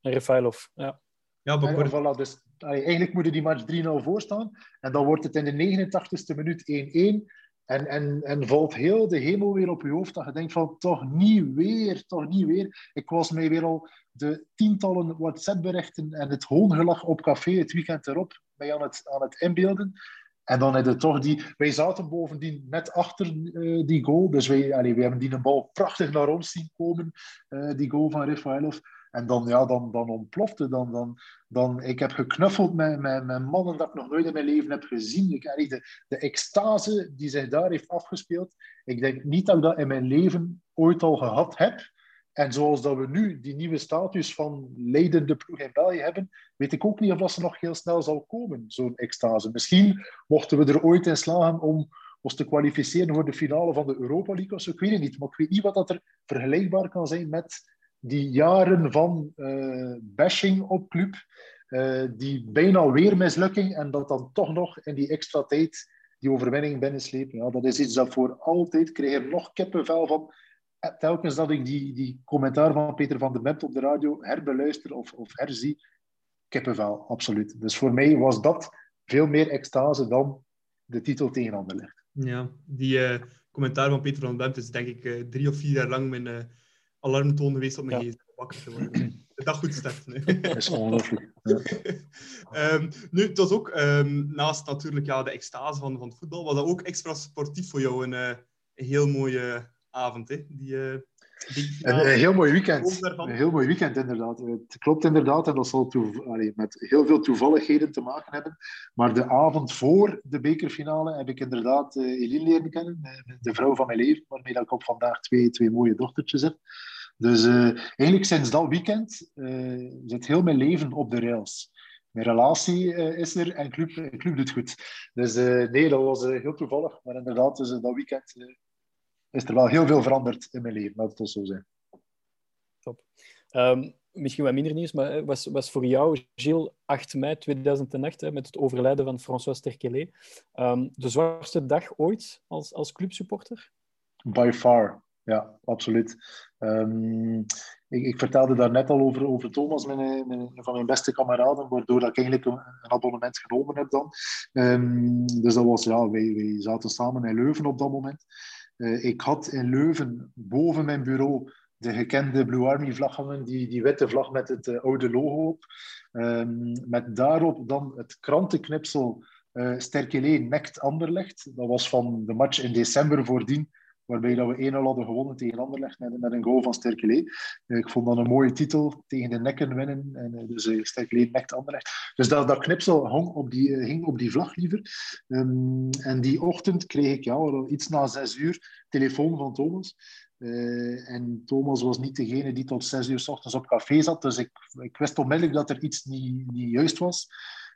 en Refailov, ja. Ja, en, voilà, dus eigenlijk moet die match 3-0 voorstaan. En dan wordt het in de 89ste minuut 1-1. En, en, en valt heel de hemel weer op je hoofd. Dat je denkt van, toch niet weer, toch niet weer. Ik was mij weer al de tientallen WhatsApp-berichten en het hoongelach op café het weekend erop bij aan het, aan het inbeelden. En dan je toch die... Wij zaten bovendien net achter uh, die goal. Dus wij, allee, wij hebben die een bal prachtig naar ons zien komen. Uh, die goal van Rafaelov. En dan, ja, dan, dan ontplofte. Dan, dan, dan, ik heb geknuffeld met, met, met mannen dat ik nog nooit in mijn leven heb gezien. Ik, de, de extase die zich daar heeft afgespeeld. Ik denk niet dat ik dat in mijn leven ooit al gehad heb. En zoals dat we nu die nieuwe status van leidende ploeg in België hebben, weet ik ook niet of dat ze nog heel snel zal komen, zo'n extase. Misschien mochten we er ooit in slagen om ons te kwalificeren voor de finale van de Europa League of zo. Ik weet het niet, maar ik weet niet wat dat er vergelijkbaar kan zijn met die jaren van uh, bashing op club, uh, die bijna weer mislukking en dat dan toch nog in die extra tijd die overwinning binnenslepen. Ja, dat is iets dat voor altijd, krijg er nog kippenvel van. Eh, telkens dat ik die, die commentaar van Peter van der Memt op de radio herbeluister of, of herzie, kippenvel, absoluut. Dus voor mij was dat veel meer extase dan de titel tegen Anderlecht. Ja, die commentaar van Peter van der Memt is denk ik drie of vier jaar lang mijn alarmtoon geweest op mijn ja. gsm wakker te worden. De dag goed starten. Dat is ongelooflijk. Ja. um, nu, het was ook, um, naast natuurlijk ja, de extase van, van het voetbal, was dat ook extra sportief voor jou een, een heel mooie avond. Hè? Die, uh... Een, een, heel mooi weekend. Een heel mooi weekend, inderdaad. Het klopt inderdaad, en dat zal allee, met heel veel toevalligheden te maken hebben. Maar de avond voor de bekerfinale heb ik inderdaad uh, Eline leren kennen, de vrouw van mijn leven, waarmee ik op vandaag twee, twee mooie dochtertjes heb. Dus uh, eigenlijk sinds dat weekend uh, zit heel mijn leven op de rails. Mijn relatie uh, is er en club, club doet goed. Dus nee, dat was heel toevallig. Maar inderdaad, dus, dat weekend is er wel heel veel veranderd in mijn leven. Laat het zo zijn. Top. Um, misschien wat minder nieuws, maar was, was voor jou, Gilles, 8 mei 2008, hè, met het overlijden van François Sterkelet, um, de zwaarste dag ooit als, als clubsupporter? By far ja, absoluut. Um, ik, ik, vertelde daar net al over, over Thomas, mijn, mijn, van mijn beste kameraden, waardoor ik eigenlijk een, een abonnement genomen heb dan. Um, dus dat was, ja, wij, wij zaten samen in Leuven op dat moment. Uh, ik had in Leuven boven mijn bureau de gekende Blue Army vlag hangen, die, die witte vlag met het uh, oude logo op. Um, met daarop dan het krantenknipsel uh, Sterkele nekt Anderlecht. Dat was van de match in december voordien waarbij dat we 1-0 hadden gewonnen tegen Anderlecht met, met een goal van Sterkele. Eh, ik vond dat een mooie titel, tegen de nekken winnen. En, uh, dus uh, Sterkele nekt Anderlecht. Dus dat, knipsel hong op die, hing op die vlag liever. Um, en die ochtend kreeg ik ja, iets na zes uur telefoon van Thomas. En Thomas was niet degene die tot zes uur s ochtends op café zat. Dus ik, ik wist onmiddellijk dat er iets niet, niet juist was.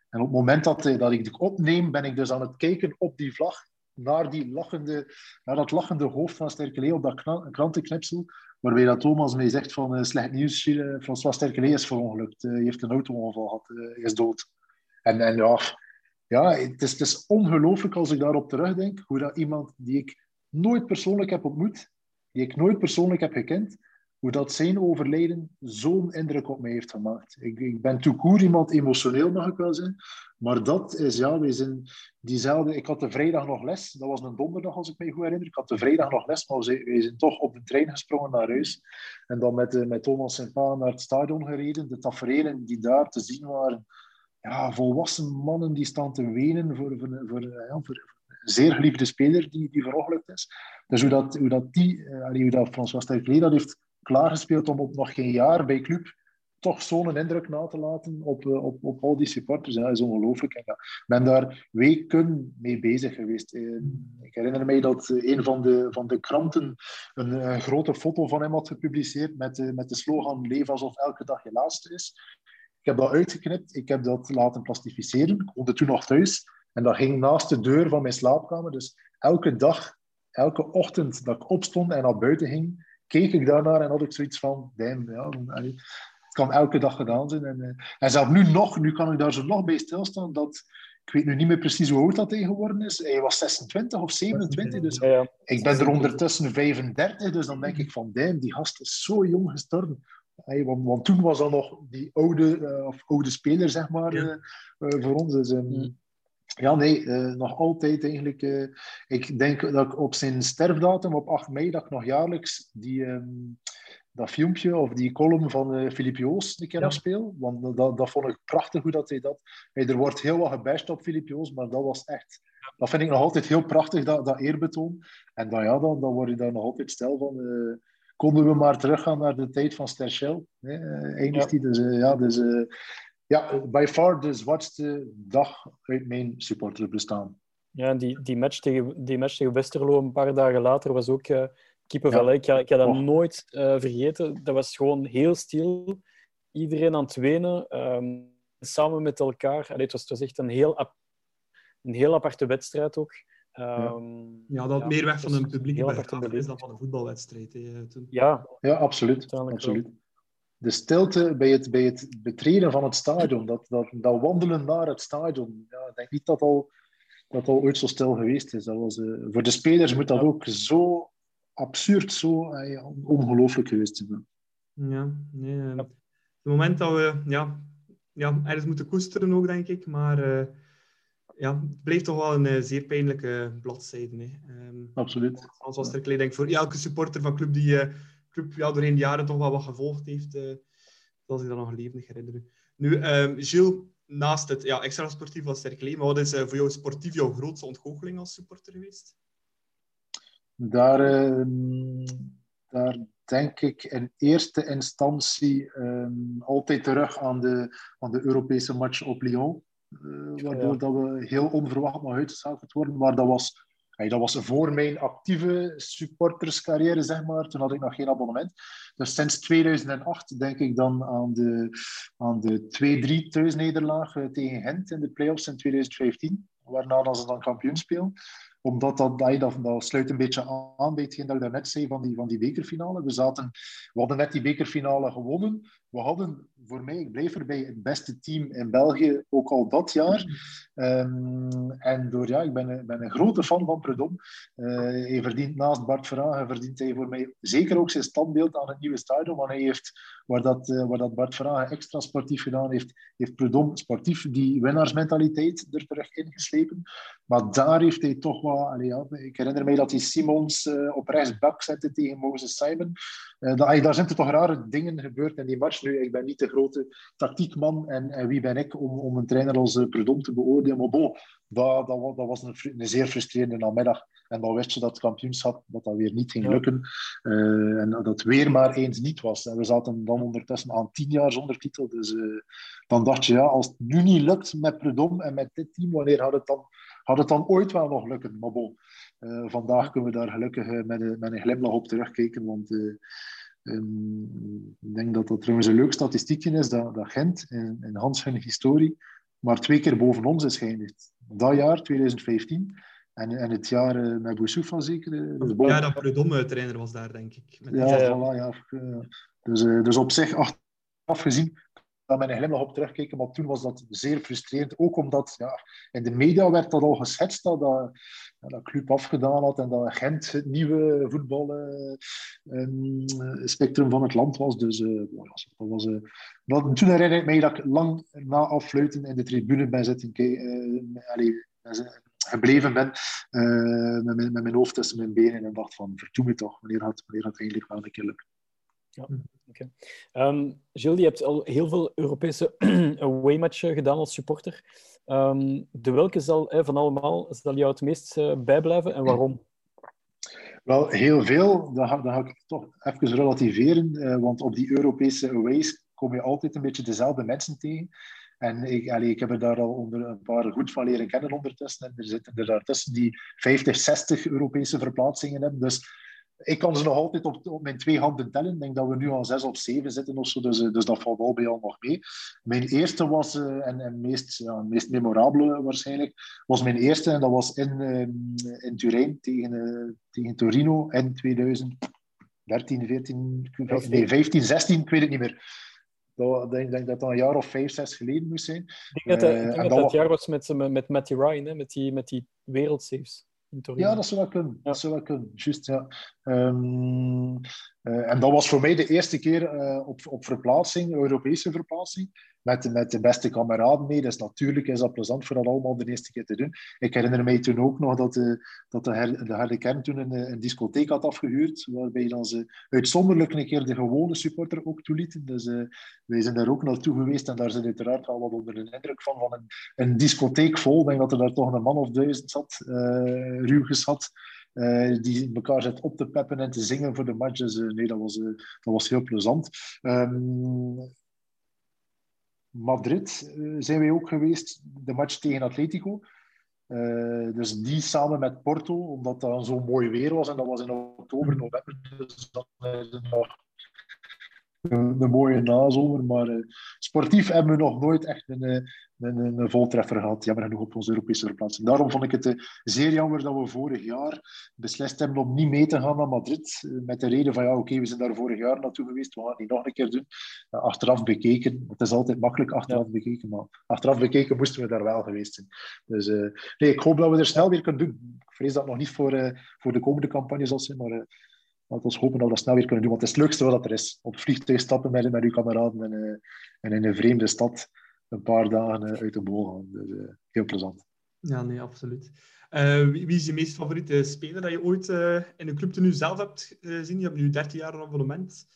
En op het moment dat, dat ik het opneem, ben ik dus aan het kijken op die vlag naar, die lachende, naar dat lachende hoofd van Sterkelee op dat krantenknipsel, waarbij dat Thomas mij zegt van uh, slecht nieuws, uh, François Sterkelee is verongelukt, uh, hij heeft een auto-ongeval gehad, is dood. En, en ja, ja het, is, is ongelooflijk als ik daarop terugdenk, hoe dat iemand die ik nooit persoonlijk heb ontmoet, die ik nooit persoonlijk heb gekend, hoe dat zijn overlijden zo'n indruk op mij heeft gemaakt. Ik, ik ben toekoer iemand emotioneel, mag ik wel zijn. Maar dat is, ja, wij zijn diezelfde... Ik had de vrijdag nog les. Dat was een donderdag, als ik me goed herinner. Ik had de vrijdag nog les, maar wij zijn toch op de trein gesprongen naar huis. En dan met, met Thomas en Pa naar het stadion gereden. De tafereelen die daar te zien waren. Ja, volwassen mannen die staan te wenen voor, voor, voor, ja, voor een zeer geliefde speler die, die verongelukt is. Dus hoe dat, hoe dat, die, hoe dat François Sterklee dat heeft klaargespeeld om op nog geen jaar bij club toch zo'n indruk na te laten op, eh, op, op al die supporters. Dat is ongelooflijk. Ik ben daar weken mee bezig geweest. Eh, ik herinner me dat een van de, van de kranten een, een grote foto van hem had gepubliceerd met, met de slogan Leef alsof elke dag je laatste is. Ik heb dat uitgeknipt, ik heb dat laten plastificeren. Ik woonde toen nog thuis en dat ging naast de deur van mijn slaapkamer. Dus elke dag, elke ochtend dat ik opstond en naar buiten ging, keek ik daarnaar en had ik zoiets van, damn, ja, het kan elke dag gedaan zijn. En, uh, en zelfs nu nog, nu kan ik daar zo nog bij stilstaan, dat, ik weet nu niet meer precies hoe oud dat geworden is. Hij was 26 of 27, dus ja, ik ben er ondertussen 35, dus dan denk ik van, damn, die gast is zo jong gestorven. Hey, want, want, toen was dat nog die oude, uh, of oude speler, zeg maar, ja. uh, voor ons. Dus, um, ja, nee, uh, nog altijd eigenlijk. Uh, ik denk dat ik op zijn sterfdatum, op 8 mei, dat ik nog jaarlijks die, um, dat filmpje of die column van uh, Filip Joos een keer ja. Want dat, dat vond ik prachtig hoe dat hij dat... Hey, er wordt heel wat gebashed op Filip Joos, maar dat was echt... Dat vind ik nog altijd heel prachtig, dat, dat eerbetoon. En dan, ja, dan, dan word je daar nog altijd stil van... konden we maar teruggaan naar de tijd van Sterschel. eindigt ja. die. Dus ja, dus ja, by far de zwartste dag uit mijn supporterbestaan. Ja, die, die, match tegen, die match tegen Westerlo een paar dagen later was ook uh, kippenvel. Ja. Ik, ik heb dat oh. nooit uh, vergeten. Dat was gewoon heel stil. Iedereen aan het wenen. Um, samen met elkaar. Allee, het, was, het was echt een heel, een heel aparte wedstrijd ook. Um, ja, dat ja, meer weg van een publiek is dan van een voetbalwedstrijd. Hè, toen. Ja, ja absoluut. absoluut. De stilte bij het, bij het betreden van het stadion, dat, dat, dat wandelen naar het stadion, ja, ik denk niet dat al, dat al ooit zo stil geweest is. Dat was, uh, voor de spelers moet dat ook zo absurd, zo uh, ongelooflijk geweest zijn. Ja, nee, uh, het moment dat we ja, ja, ergens moeten koesteren ook, denk ik, maar ja, het bleef toch wel een zeer pijnlijke bladzijde. Hè. Um, Absoluut. Zoals er denk voor elke supporter van club die club ja, doorheen de jaren toch wel wat gevolgd heeft. Uh, zoals ik dat nog levendig herinner. Nu, um, Gilles, naast het ja, extra sportief was Sterklee, maar wat is uh, voor jou sportief jouw grootste ontgoocheling als supporter geweest? Daar, uh, daar denk ik in eerste instantie ehm, altijd terug aan de, aan de Europese match op Lyon. Uh, waardoor ja. dat we heel onverwacht nog uitgeschakeld worden. Maar dat was, hey, dat was voor mijn actieve supporterscarrière, zeg maar. Toen had ik nog geen abonnement. Dus sinds 2008 denk ik dan aan de, aan de 2-3 thuisnederlaag eh, tegen Gent in de playoffs in 2015. Waarna ze dan kampioen spelen omdat dat, dat, dat sluit een beetje aan bij hetgeen dat ik daarnet zei van die, van die bekerfinale. We, zaten, we hadden net die bekerfinale gewonnen. We hadden voor mij, ik blijf erbij, het beste team in België, ook al dat jaar. Um, en door, ja, ik ben, ben een grote fan van Predom. Uh, hij verdient naast Bart Verhagen, verdient hij voor mij zeker ook zijn standbeeld aan het nieuwe stadion. Want hij heeft, waar dat, uh, waar dat Bart Verhagen extra sportief gedaan heeft, heeft Predom sportief die winnaarsmentaliteit er terug ingeslepen. Maar daar heeft hij toch wat... Allee, ja, ik herinner mij dat hij Simons op rechtsbak zette tegen Moses Simon. Dat, daar zijn er toch rare dingen gebeurd in die match. Nu, ik ben niet de grote tactiekman en, en wie ben ik om, om een trainer als uh, Predom te beoordelen. Maar bon, dat, dat, dat was een, een, zeer frustrerende namiddag. En dan wist je dat het kampioenschap dat dat weer niet ging lukken. Uh, en dat het weer maar eens niet was. En we zaten dan ondertussen aan tien jaar zonder titel. Dus dan dacht je, ja, als het nu niet lukt met Predom en met dit team, wanneer had het dan, had het dan ooit wel nog lukken? Maar bon, vandaag kunnen we daar gelukkig met, een, met een glimlach op terugkijken. Want Um, ik denk dat dat trouwens een leuk statistiekje is, dat, dat Gent in, in Hans hun historie maar twee keer boven ons is geëindigd. Dat jaar, 2015, en, en het jaar uh, met Boussoufa zeker. Dus boven... Ja, dat Prudhomme trainer was daar, denk ik. Met ja, ja. Voilà, ja. Dus, uh, dus op zich, achteraf gezien, daar met een glimlach op terugkijken, maar toen was dat zeer frustrerend. Ook omdat ja, in de media werd dat al geschetst dat, dat, dat Club afgedaan had en dat Gent het nieuwe voetbalspectrum uh, van het land was. Dus uh, dat was, dat, toen herinner ik mij dat ik lang na afluiten in de tribune ben zitten gebleven ben met, mijn, met mijn hoofd tussen mijn benen en dacht van, verdoe me toch, wanneer gaat, wanneer het eigenlijk wel een keer lukken. Ja, oké. Okay. Um, Gilles, je hebt al heel veel Europese away-matchen gedaan als supporter. Um, de welke zal eh, van allemaal zal jou het meest uh, bijblijven en waarom? Wel, heel veel. Dat ga, dat ga ik toch even relativeren. Uh, want op die Europese aways kom je altijd een beetje dezelfde mensen tegen. En ik, allee, ik heb er daar al onder een paar goed van leren kennen ondertussen. En er zitten er daartussen die 50, 60 Europese verplaatsingen hebben. Dus ik kan ze nog altijd op, op, mijn twee handen tellen. Ik denk dat we nu al zes of zeven zitten of zo, dus, dus dat valt wel bij al nog mee. Mijn eerste was, uh, en, en meest, ja, meest memorabele waarschijnlijk, was mijn eerste en dat was in, uh, in Turijn tegen, uh, tegen Torino in 2013, 14, nee, 15, 16, ik weet het niet meer. Dat, ik denk dat dat een jaar of vijf, zes geleden moest zijn. Ik denk dat, ik denk dat, jaar was met, met Matty Ryan, hè, met die, met die wereldsaves. Ja, dat zou wel kunnen. Ja. Dat zou wel kunnen. Just, ja. Um, uh, en dat was voor mij de eerste keer uh, op, op verplaatsing, Europese verplaatsing met, met de beste kameraden mee. Dus natuurlijk is dat plezant voor dat allemaal de eerste keer te doen. Ik herinner mij toen ook nog dat de, dat de, her, de kern toen een, een discotheek had afgehuurd, waarbij dan ze uitzonderlijk een keer de gewone supporter ook toelieten. Dus uh, wij zijn daar ook naartoe geweest en daar zijn uiteraard wel wat onder de indruk van, van een, een discotheek vol. Ik denk dat er daar toch een man of duizend zat, ruw gezat. Uh, die elkaar zit op te peppen en te zingen voor de match. Dus uh, nee, dat was, uh, dat was heel plezant. Um, Madrid zijn wij ook geweest, de match tegen Atletico. Dus die samen met Porto, omdat dat zo mooi weer was en dat was in oktober, november. Dus een, een mooie nazomer. Maar uh, sportief hebben we nog nooit echt een, een, een voltreffer gehad. Jammer genoeg op onze Europese verplaatsing. Daarom vond ik het uh, zeer jammer dat we vorig jaar beslist hebben om niet mee te gaan naar Madrid. Uh, met de reden van, ja, oké, okay, we zijn daar vorig jaar naartoe geweest, we gaan het niet nog een keer doen. Achteraf bekeken, het is altijd makkelijk achteraf ja. bekeken, maar achteraf bekeken moesten we daar wel geweest zijn. Dus nee, ik hoop dat we er snel weer kunnen doen. Ik vrees dat nog niet voor, voor de komende campagne zal zijn, maar laten we hopen dat we dat snel weer kunnen doen. Want het is het leukste wat er is. Op vliegtuig stappen met, met uw kameraden en, en in een vreemde stad een paar dagen eh, uit de bol gaan. Dus uh, heel plezant. Ja, nee, absoluut. Wie, wie, is je meest favoriete speler dat je ooit in de club nu zelf hebt gezien? Je hebt nu 13 jaar een abonnement.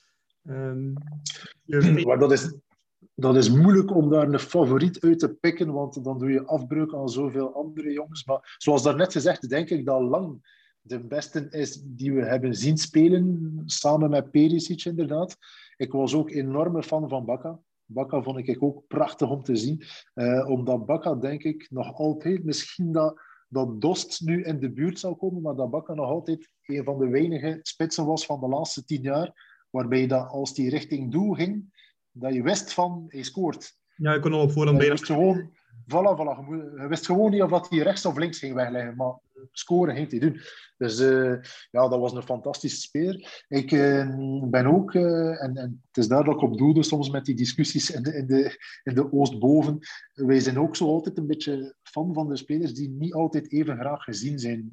Um, maar dat is, dat is moeilijk om daar een favoriet uit te pikken, want dan doe je afbreuk aan zoveel andere jongens. Maar zoals daarnet gezegd, denk ik dat lang de beste is die we hebben zien spelen, samen met Perisic inderdaad. Ik was ook enorme fan van Bakka. Bakka vond ik ook prachtig om te zien. Uh, omdat Bakka, denk ik, nog altijd, misschien dat, dat Dost nu in de buurt zou komen, maar dat Bakka nog altijd een van de weinige spitsen was van de laatste tien jaar, waarbij dat als die richting doel ging, dat je wist van, hij scoort. Ja, ik kon al op voorhand bij. gewoon, voilà, voilà. Je wist gewoon niet of dat hij rechts of links ging wegleggen, maar scoren ging hij doen. Dus uh, ja, dat was een fantastische speler. Ik uh, ben ook, uh, en, en, het is daar dat ik op doelde soms met die discussies in de, in de, in de Oostboven. Wij zijn ook zo altijd een beetje fan van de spelers die niet altijd even graag gezien zijn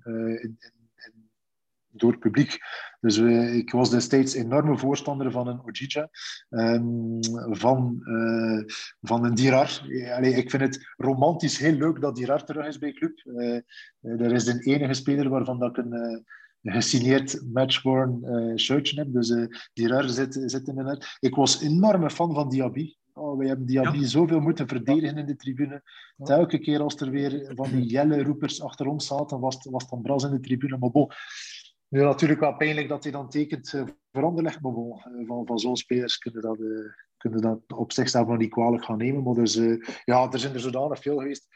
door het publiek. Dus uh, ik was destijds enorme voorstander van een Ojija, um, van, uh, van een Dirar. Allee, ik vind het romantisch heel leuk dat Dirar terug is bij club. Uh, er is een enige speler waarvan dat ik een gesigneerd matchworn shirtje heb. Dus Dirar zit, zit in mijn hart. Ik was enorme fan van Diaby. Oh, wij hebben Diaby ja. zoveel moeten verdedigen in de tribune. Telke keer als er weer van die jelle roepers achter ons zaten, was, was dan bras in de tribune. Maar bon, nu natuurlijk wel pijnlijk dat hij dan tekent uh, voor Anderlecht, maar bon, uh, van, van zo'n spelers kunnen dat, uh, kunnen dat op zichzelf nog niet kwalijk gaan nemen. Maar dus, ja, er zijn er zodanig veel geweest.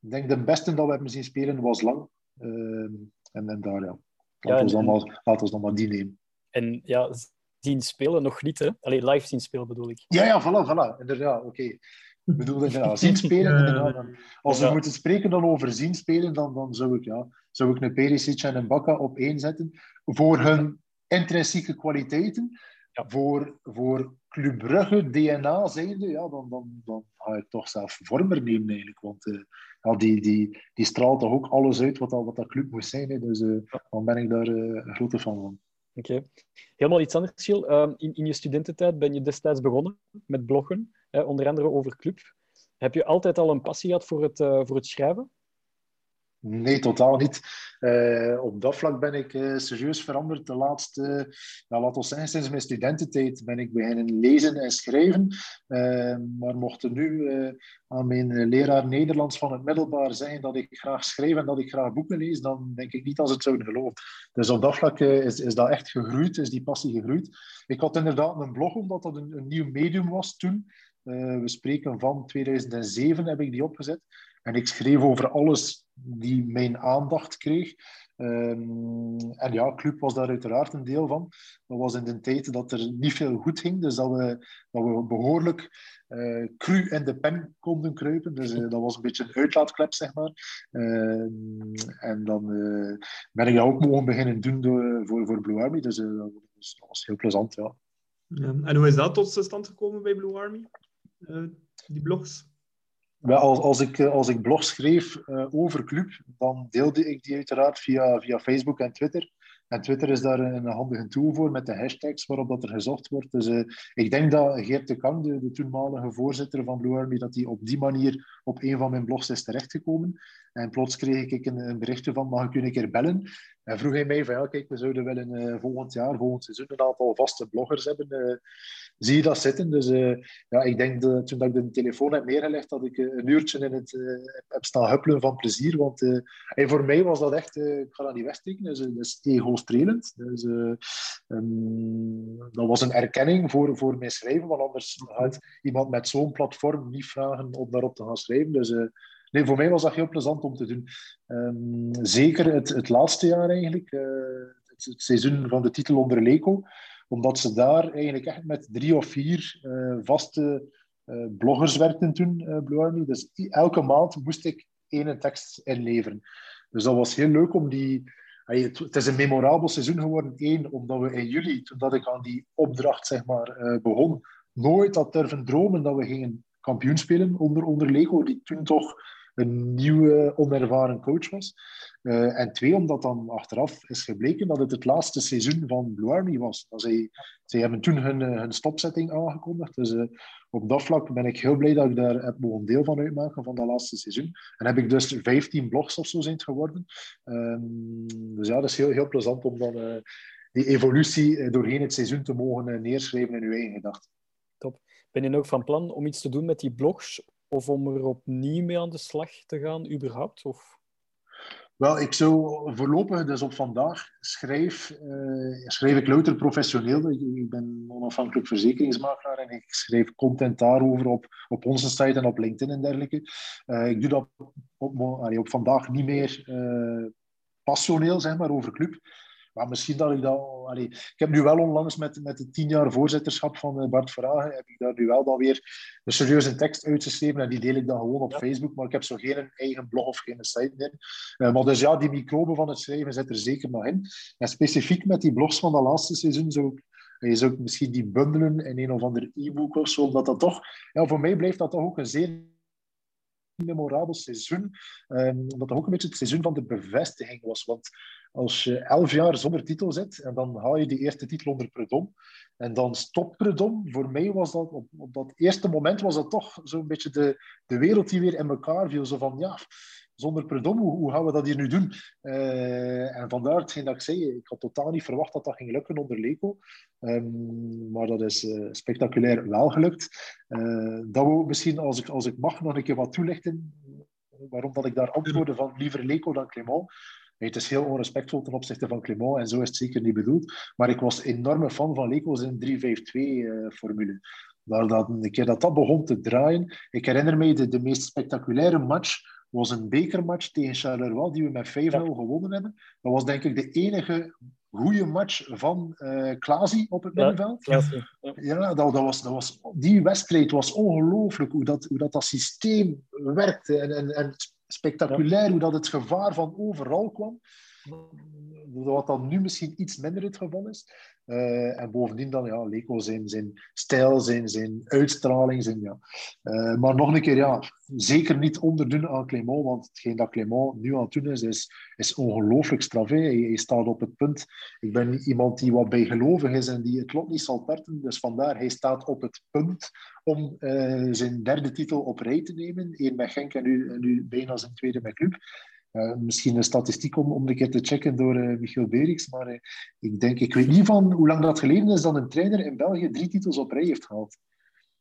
Ik denk de beste dat we hebben zien spelen was lang. Ehm, en, en daar, ja. Laten ja, we dan, dan maar die nemen. En ja, zien spelen nog niet, hè? Allee, live zien spelen bedoel ik. Ja, ja, voilà, voilà. Inderdaad, oké. Okay. Ik bedoel, ja, zien spelen, als we moeten spreken dan over zien spelen, dan, dan zou ik, ja, zou ik een Perisic en een Bakka op één zetten. Voor hun intrinsieke kwaliteiten. Ja. Voor, voor Club Brugge DNA zijnde, ja, dan, dan, dan ga ik toch zelf Vormer nemen eigenlijk. Want uh, ja, die, die, die straalt toch ook alles uit wat, dat, wat dat club moest zijn. Hè. Dus uh, dan ben ik daar uh, een grote fan van. Oké. Okay. Helemaal iets anders. Uh, in, in je studententijd ben je destijds begonnen met bloggen, hè, onder andere over club. Heb je altijd al een passie gehad voor het, voor het schrijven? Nee, totaal niet. Uh, op dat vlak ben ik uh, serieus veranderd. De laatste, ja, laat ons zeggen, sinds mijn studententijd ben ik beginnen lezen en schrijven. Uh, maar mocht er nu aan mijn leraar Nederlands van het middelbaar zeggen dat ik graag schrijf en dat ik graag boeken lees, dan denk ik niet als het zouden geloven. Dus op dat vlak is, is dat echt gegroeid, is die passie gegroeid. Ik had inderdaad een blog, omdat dat een, een nieuw medium was toen. we spreken van 2007 heb ik die opgezet. En ik schreef over alles die mijn aandacht kreeg. Um, en ja, club was daar uiteraard een deel van. Dat was in de tijd dat er niet veel goed ging, dus dat we, dat we behoorlijk uh, cru in de pen konden kruipen. Dus uh, dat was een beetje een uitlaatklep, zeg maar. Uh, en dan uh, ben ik dat ook mogen beginnen doen voor, voor Blue Army. Dus dat was, heel plezant, ja. ja. En hoe is dat tot stand gekomen bij Blue Army? die blogs? Als, als, ik, eh, als ik blogs schreef uh, over club, dan deelde ik die uiteraard via, via Facebook en Twitter. En Twitter is daar een handige tool voor met de hashtags waarop dat er gezocht wordt. Dus uh, ik denk dat Geert de Kang, de, toenmalige voorzitter van Blue Army, dat hij op die manier op een van mijn blogs is terechtgekomen. En plots kreeg ik een, een berichtje van, mag ik u een keer bellen? En vroeg hij mij van, ja, kijk, we zouden wel een, uh, volgend jaar, volgend seizoen, een aantal vaste bloggers hebben. Uh, zie je dat zitten? Dus uh, ja, ik denk, de, toen dat ik de telefoon heb neergelegd, dat ik een uurtje in het heb staan huppelen van plezier. Want en voor mij was dat echt, ik ga dat niet wegsteken, dus, dus ego-strelend. Dus um, dat was een erkenning voor, voor mijn schrijven, want anders had iemand met zo'n platform niet vragen om daarop te gaan schrijven. Dus nee, voor mij was dat heel plezant om te doen. Um, zeker het, het laatste jaar eigenlijk, uh, het, seizoen van de titel onder Leco, omdat ze daar eigenlijk echt met drie of vier uh, vaste uh, bloggers werkten toen, Blue Army. Dus elke maand moest ik één tekst inleveren. Dus dat was heel leuk om die... Het is een memorabel seizoen geworden. Eén, omdat we in juli, toen dat ik aan die opdracht zeg maar, begon, nooit had durven dromen dat we gingen kampioen spelen onder, onder Lego, die toen toch een nieuwe, onervaren coach was. Uh, en twee, omdat dan achteraf is gebleken dat het het laatste seizoen van Blue Army was. Zij, hebben toen hun, eh, hun stopzetting aangekondigd. Dus uh, op dat vlak ben ik heel blij dat ik daar heb mogen deel van uitmaken van dat laatste seizoen. En heb ik dus 15 blogs of zo zijn geworden. Um, dus ja, dat is heel, heel plezant om dan die evolutie doorheen het seizoen te mogen neerschrijven in uw eigen gedachten. Top. Ben je ook van plan om iets te doen met die blogs of om er opnieuw mee aan de slag te gaan, überhaupt? Of? Wel, ik zou voorlopig, dus op vandaag, schrijf, uh, schrijf ik louter professioneel. Ik, ben onafhankelijk verzekeringsmakelaar en ik schrijf content daarover op, op onze site en op LinkedIn en dergelijke. Uh, ik doe dat op, op vandaag niet meer uh, passioneel, zeg maar, over club. Maar misschien dat ik dat... Allee, ik heb nu wel onlangs met, met het tien jaar voorzitterschap van eh, Bart Verhagen, heb ik daar nu wel dan weer een serieuze tekst uitgeschreven en die deel ik dan gewoon op Facebook, maar ik heb zo geen eigen blog of geen site meer. Uh, maar dus ja, die microben van het schrijven zit er zeker nog in. En specifiek met die blogs van dat laatste seizoen zou ik je zou misschien die bundelen in een of ander e-book of zo, omdat dat toch, ja, voor mij blijft dat toch ook een zeer memorabel seizoen. Um, omdat dat ook een beetje het seizoen van de bevestiging was. Want als je elf jaar zonder titel zit en dan haal je die eerste titel onder Predom en dan stopt Predom, voor mij was dat op, op dat eerste moment was dat toch zo'n beetje de, de wereld die weer in elkaar viel. Zo van ja, zonder Predom, hoe, hoe, gaan we dat hier nu doen? Uh, en vandaar hetgeen dat ik zei, ik had totaal niet verwacht dat dat ging lukken onder Leco. Um, maar dat is uh, spectaculair wel gelukt. Uh, dat we misschien, als ik, als ik mag, nog een keer wat toelichten waarom dat ik daar antwoordde van liever Leco dan Clément. Het is heel onrespectvol ten opzichte van Clément en zo is het zeker niet bedoeld. Maar ik was enorme fan van Leco's in 3-5-2-formule. Daar dat, een keer dat dat begon te draaien, ik herinner me de, de meest spectaculaire match was een bekermatch tegen Charleroi die we met 5-0 gewonnen hebben. Dat was denk ik de enige goede match van uh, Klaasie op het middenveld. Ja, ja dat, dat, was, dat was, die wedstrijd was ongelooflijk hoe dat, hoe dat, dat systeem werkte. En, en, en spectaculair hoe dat het gevaar van overal kwam. Wat dan nu misschien iets minder het geval is. Uh, en bovendien dan ja, Leco zijn, zijn stijl, zijn, zijn uitstraling. Zijn, ja. Uh, maar nog een keer, ja, zeker niet onderdoen aan Clément, want hetgeen dat Clément nu aan het doen is, is, is ongelooflijk straf. Hij, staat op het punt. Ik ben iemand die wat bijgelovig is en die het lot niet zal perten. Dus vandaar, hij staat op het punt om uh, zijn derde titel op rij te nemen. Eén met Genk en nu, en nu bijna zijn tweede met Club. Uh, misschien een statistiek om, om een keer te checken door uh, Michiel Beriks. Maar uh, ik denk, ik weet niet van hoe lang dat geleden is dat een trainer in België drie titels op rij heeft gehaald.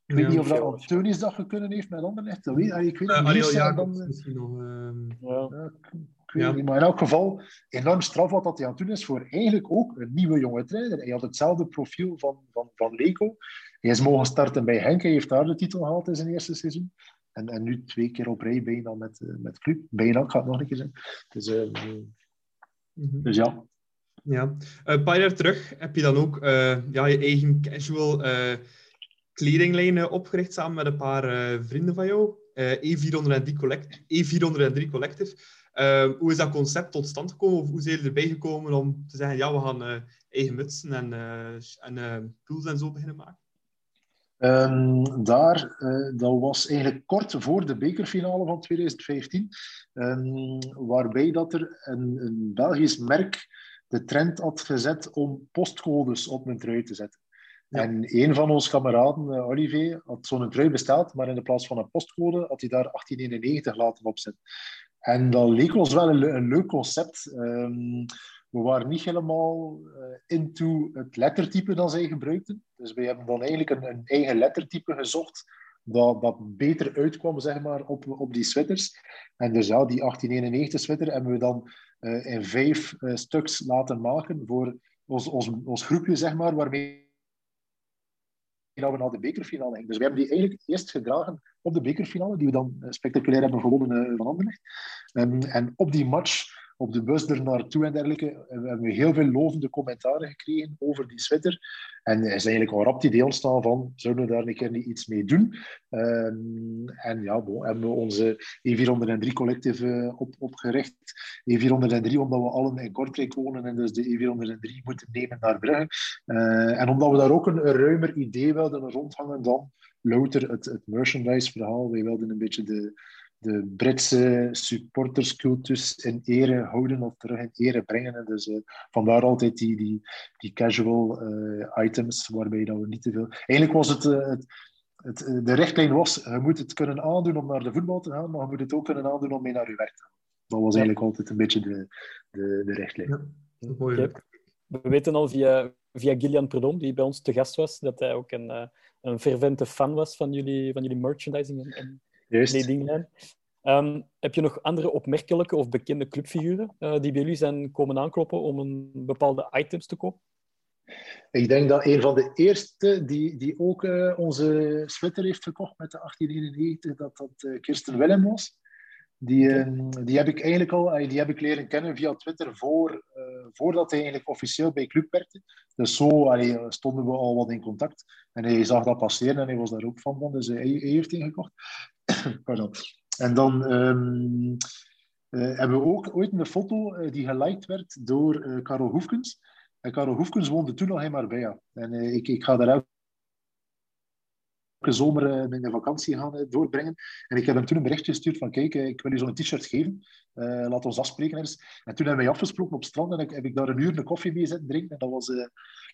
Ik weet ja, niet of dat Antonius dat kunnen heeft met Anderlecht. Dat weet, ik weet niet. Ariel Jacobs misschien nog. Ehm, ja. ik weet niet. Maar in elk geval, enorm straf wat dat hij aan het doen is voor eigenlijk ook een nieuwe jonge trainer. Hij had hetzelfde profiel van, van, van Leco. Hij is mogen starten bij Henk. Hij heeft daar de titel gehaald in zijn eerste seizoen. En, en nu twee keer op rij bijna met, uh, met club. Bijna, ik ga het nog een keer zijn. Dus, uh, mm-hmm. dus ja. Ja. Een paar jaar terug heb je dan ook uh, ja, je eigen casual kledinglijnen opgericht samen met een paar vrienden van jou. E403 Collect E403 Collective. hoe is dat concept tot stand gekomen? Of hoe zijn jullie erbij gekomen om te zeggen, ja, we gaan eigen mutsen en, en pools en zo beginnen maken? Um, daar, uh, dat was eigenlijk kort voor de bekerfinale van 2015, um, waarbij dat er een, een, Belgisch merk de trend had gezet om postcodes op een trui te zetten. Ja. En een van onze kameraden, uh, Olivier, had zo'n trui besteld, maar in de plaats van een postcode had hij daar 1891 laten opzetten. En dat leek ons wel een, een leuk concept. Um, we waren niet helemaal uh, into het lettertype dat zij gebruikten. Dus we hebben dan eigenlijk een, een eigen lettertype gezocht dat, dat beter uitkwam zeg maar, op, op die sweaters. En dus ja, die 1891 sweater hebben we dan uh, in vijf uh, stuks laten maken voor ons, ons, ons groepje, zeg maar, waarmee we naar de bekerfinale gingen. Dus we hebben die eigenlijk eerst gedragen op de bekerfinale, die we dan spectaculair hebben gewonnen van Anderlecht. Um, en op die match op de bus er naartoe en dergelijke. we hebben heel veel lovende commentaren gekregen over die sweater. En er is eigenlijk al rap die idee ontstaan van, zouden we daar een keer niet iets mee doen? Um, en ja, bon, hebben we onze E403 collectief uh, op, opgericht. E403 omdat we allen in Kortrijk wonen en dus de E403 moeten nemen naar Brugge. En omdat we daar ook een ruimer idee wilden rondhangen dan louter het, het merchandise-verhaal. Wij wilden een beetje de de Britse supporterscultus in ere houden of terug in ere brengen. En dus uh, vandaar altijd die, die, die casual uh, items, waarbij dat we niet te veel... Eigenlijk was het, uh, het, het, de richtlijn was, je moet het kunnen aandoen om naar de voetbal te gaan, maar je moet het ook kunnen aandoen om mee naar je werk te gaan. Dat was eigenlijk altijd een beetje de, de, de richtlijn. Ja, mooi. We weten al via, via Gillian Predom, die bij ons te gast was, dat hij ook een, een fervente fan was van jullie, van jullie merchandising en, en. Ehm, heb je nog andere opmerkelijke of bekende clubfiguren uh, die bij jullie zijn komen aankloppen om een bepaalde items te kopen? Ik denk dat een van de eerste die, die ook uh, onze sweater heeft verkocht met de 1891, dat dat uh, Kirsten Willem was. Die, uh, die heb ik eigenlijk al die heb ik leren kennen via Twitter voor, voordat hij eigenlijk officieel bij club werkte. Dus zo allee, stonden we al wat in contact. En hij zag dat passeren en hij was daar ook van. dus hij, hij heeft ingekocht. Pardon. En dan um, hebben we ook ooit een foto die geliked werd door Karel Hoefkens. En Karel Hoefkens woonde toen nog in Marbella. En uh, ik, ik ga daar zomer uh, mijn vakantie gaan uh, doorbrengen. En ik heb hem toen een berichtje gestuurd van kijk, ik wil je zo'n t-shirt geven. laat ons afspreken eens. En toen hebben wij afgesproken op strand en ik, heb ik daar een uur een koffie mee zitten drinken. En dat was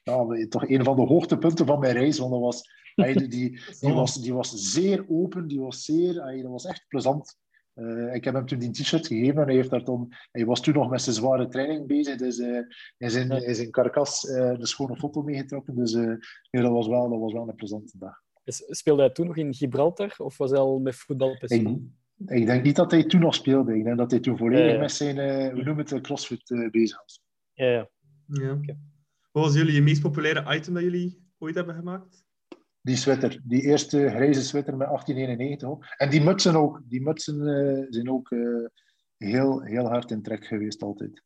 ja, toch een van de hoogtepunten van mijn reis. Want dat was, die, die, die, was, die was zeer open, die was zeer, dat was echt plezant. Uh, ik heb hem toen die t-shirt gegeven en hij, heeft daar toen, hij was toen nog met zijn zware training bezig. Dus uh, in, zijn, in zijn karkas uh, de schone foto meegetrokken. Dus dat, was wel, dat was wel een plezante dag. Speelde hij toen nog in Gibraltar of was hij al met voetbal ik, ik, denk niet dat hij toen nog speelde. Ik denk dat hij toen volledig met zijn hoe noem het, crossfit bezig was. Ja, ja. ja. Okay. Wat was jullie meest populaire item dat jullie ooit hebben gemaakt? die sweater, die eerste grijze sweater met 1891 En die mutsen ook. Die mutsen uh, zijn ook uh, heel, heel hard in trek geweest altijd.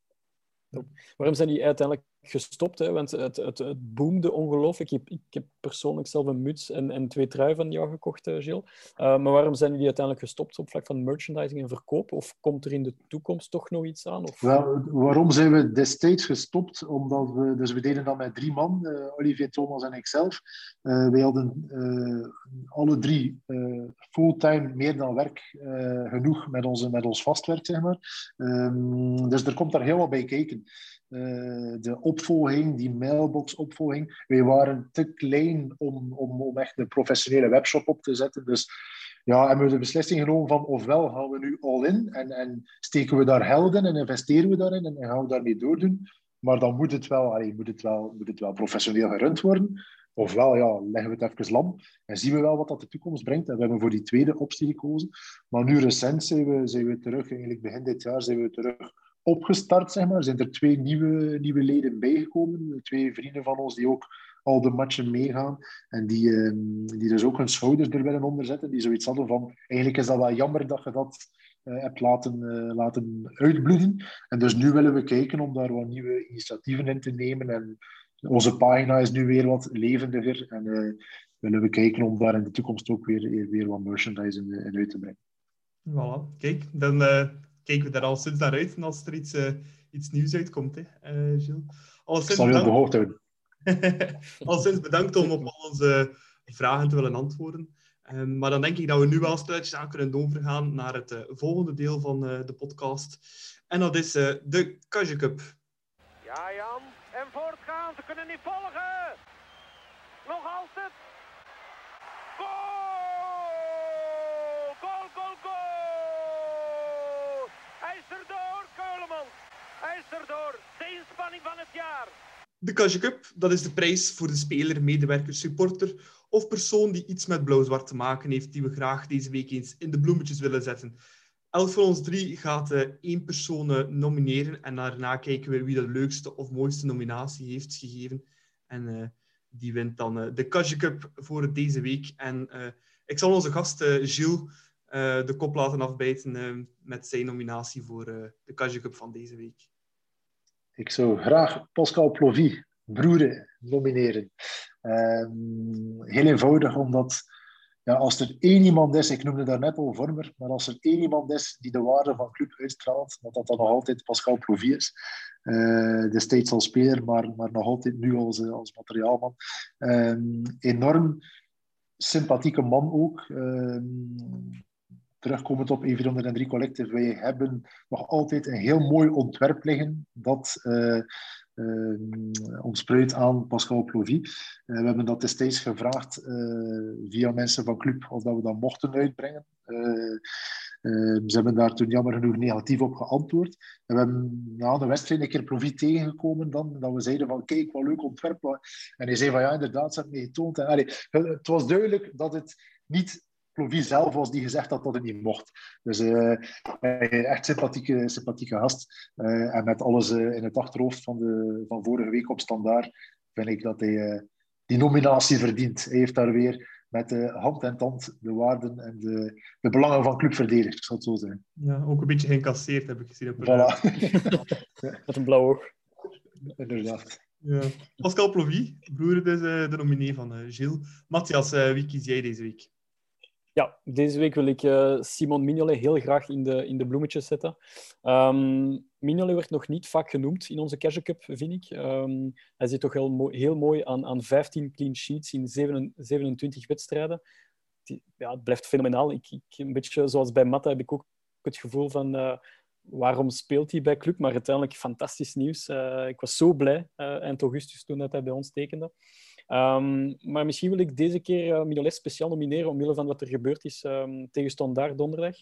Waarom zijn die uiteindelijk gestopt? Hè? Want het, het, het boomde ongelooflijk. Ik, ik heb persoonlijk zelf een muts en, en twee truien van jou gekocht, uh, Gilles. Uh, maar waarom zijn die uiteindelijk gestopt op vlak van merchandising en verkoop? Of komt er in de toekomst toch nog iets aan? Of... Wel, waarom zijn we destijds gestopt? Omdat we, dus we deden dat met drie man, uh, Olivier, Thomas en ikzelf. Uh, wij hadden alle drie fulltime meer dan werk genoeg met, onze, met ons vastwerk, zeg maar. Um, dus er komt daar heel wat bij kijken. Uh, de opvolging, die mailbox-opvolging. Wij waren te klein om, om, om echt een professionele webshop op te zetten. Dus ja, hebben we de beslissing genomen van ofwel gaan we nu all in en, en steken we daar geld in en investeren we daarin en, en gaan we daarmee doordoen. Maar dan moet het wel, allee, moet het wel, moet het wel professioneel gerund worden. Ofwel ja, leggen we het even lam en zien we wel wat dat de toekomst brengt. En we hebben voor die tweede optie gekozen. Maar nu recent zijn we, zijn we terug, eigenlijk begin dit jaar zijn we terug opgestart, zeg maar. Er zijn er twee nieuwe, nieuwe leden bijgekomen. Twee vrienden van ons die ook al de matchen meegaan. En die, uh, die dus ook hun schouders er willen onderzetten. Die zoiets hadden van, eigenlijk is dat wel jammer dat je dat uh, hebt laten, uh, laten uitbloeden. En dus nu willen we kijken om daar wat nieuwe initiatieven in te nemen. En onze pagina is nu weer wat levendiger. En eh, willen we kijken om daar in de toekomst ook weer, weer wat merchandise in, in uit te brengen. Voilà, kijk, dan kijken we daar al sinds naar uit als er iets, uh, iets nieuws uitkomt, hè, uh, Gilles. Al sinds Zal je op de hoogte houden. al sinds bedankt om op al onze vragen te willen antwoorden. Um, maar dan denk ik dat we nu wel stilletjes aan kunnen overgaan naar het uh, volgende deel van uh, de podcast. En dat is uh, de Kajje Cup. Ja, Jan. En voortgaan. Ze kunnen niet volgen. Nog altijd. Erdoor. De inspanning van het jaar. De Cup, dat is de prijs voor de speler, medewerker, supporter of persoon die iets met blauw-zwart te maken heeft, die we graag deze week eens in de bloemetjes willen zetten. Elk van ons drie gaat uh, één persoon uh, nomineren en daarna kijken we wie de leukste of mooiste nominatie heeft gegeven. En uh, die wint dan de Cup voor deze week. En ik zal onze gast Gilles de kop laten afbijten met zijn nominatie voor de Cup van deze week. Ik zou graag Pascal Plovy, broeren, nomineren. Um, heel eenvoudig, omdat ja, als er één iemand is, ik noemde daar net al Vormer, maar als er één iemand is die de waarde van club uitstraalt, dat dat dan nog altijd Pascal Plovy is. Uh, destijds als speler, maar, maar nog altijd nu als, eh, als materiaalman. Um, enorm sympathieke man ook. Um, terugkomend op E403 Collective, wij hebben nog altijd een heel mooi ontwerp liggen dat uh, uh, ontspruit aan Pascal Plovy. Uh, we hebben dat destijds gevraagd via mensen van Club of dat we dat mochten uitbrengen. ze hebben daar toen jammer genoeg negatief op geantwoord. En we hebben na de wedstrijd een keer Plovy tegengekomen dan, dat we zeiden van kijk, wat leuk ontwerp. En hij zei van ja, inderdaad, ze hebben me getoond. En, het was duidelijk dat het niet Plovy zelf was die gezegd had dat het niet mocht. Dus uh, echt sympathieke, sympathieke gast. Uh, en met alles uh, in het achterhoofd van, de, van vorige week op standaard vind ik dat hij die nominatie verdient. Hij heeft daar weer met de hand en tand de waarden en de, de belangen van club verdedigd, ik zal het zo zeggen. Ja, ook een beetje geïncasseerd heb ik gezien. Op voilà. met een blauw oog. Inderdaad. Ja. Pascal Plovy, broer dus uh, de nominee van uh, Gilles. Matthias, uh, wie kies jij deze week? Ja, deze week wil ik Simon Mignolet heel graag in de, in de bloemetjes zetten. Um, Mignolet werd nog niet vaak genoemd in onze Cash Cup, vind ik. Um, hij zit toch heel mooi, heel mooi aan, aan 15 clean sheets in 27 wedstrijden. Ja, het blijft fenomenaal. Ik, ik, een beetje zoals bij Matta heb ik ook het gevoel van waarom speelt hij bij club? Maar uiteindelijk fantastisch nieuws. Uh, ik was zo blij eind augustus toen dat hij bij ons tekende. Um, maar misschien wil ik deze keer uh, Mignolet speciaal nomineren omwille van wat er gebeurd is um, tegen Standaard donderdag.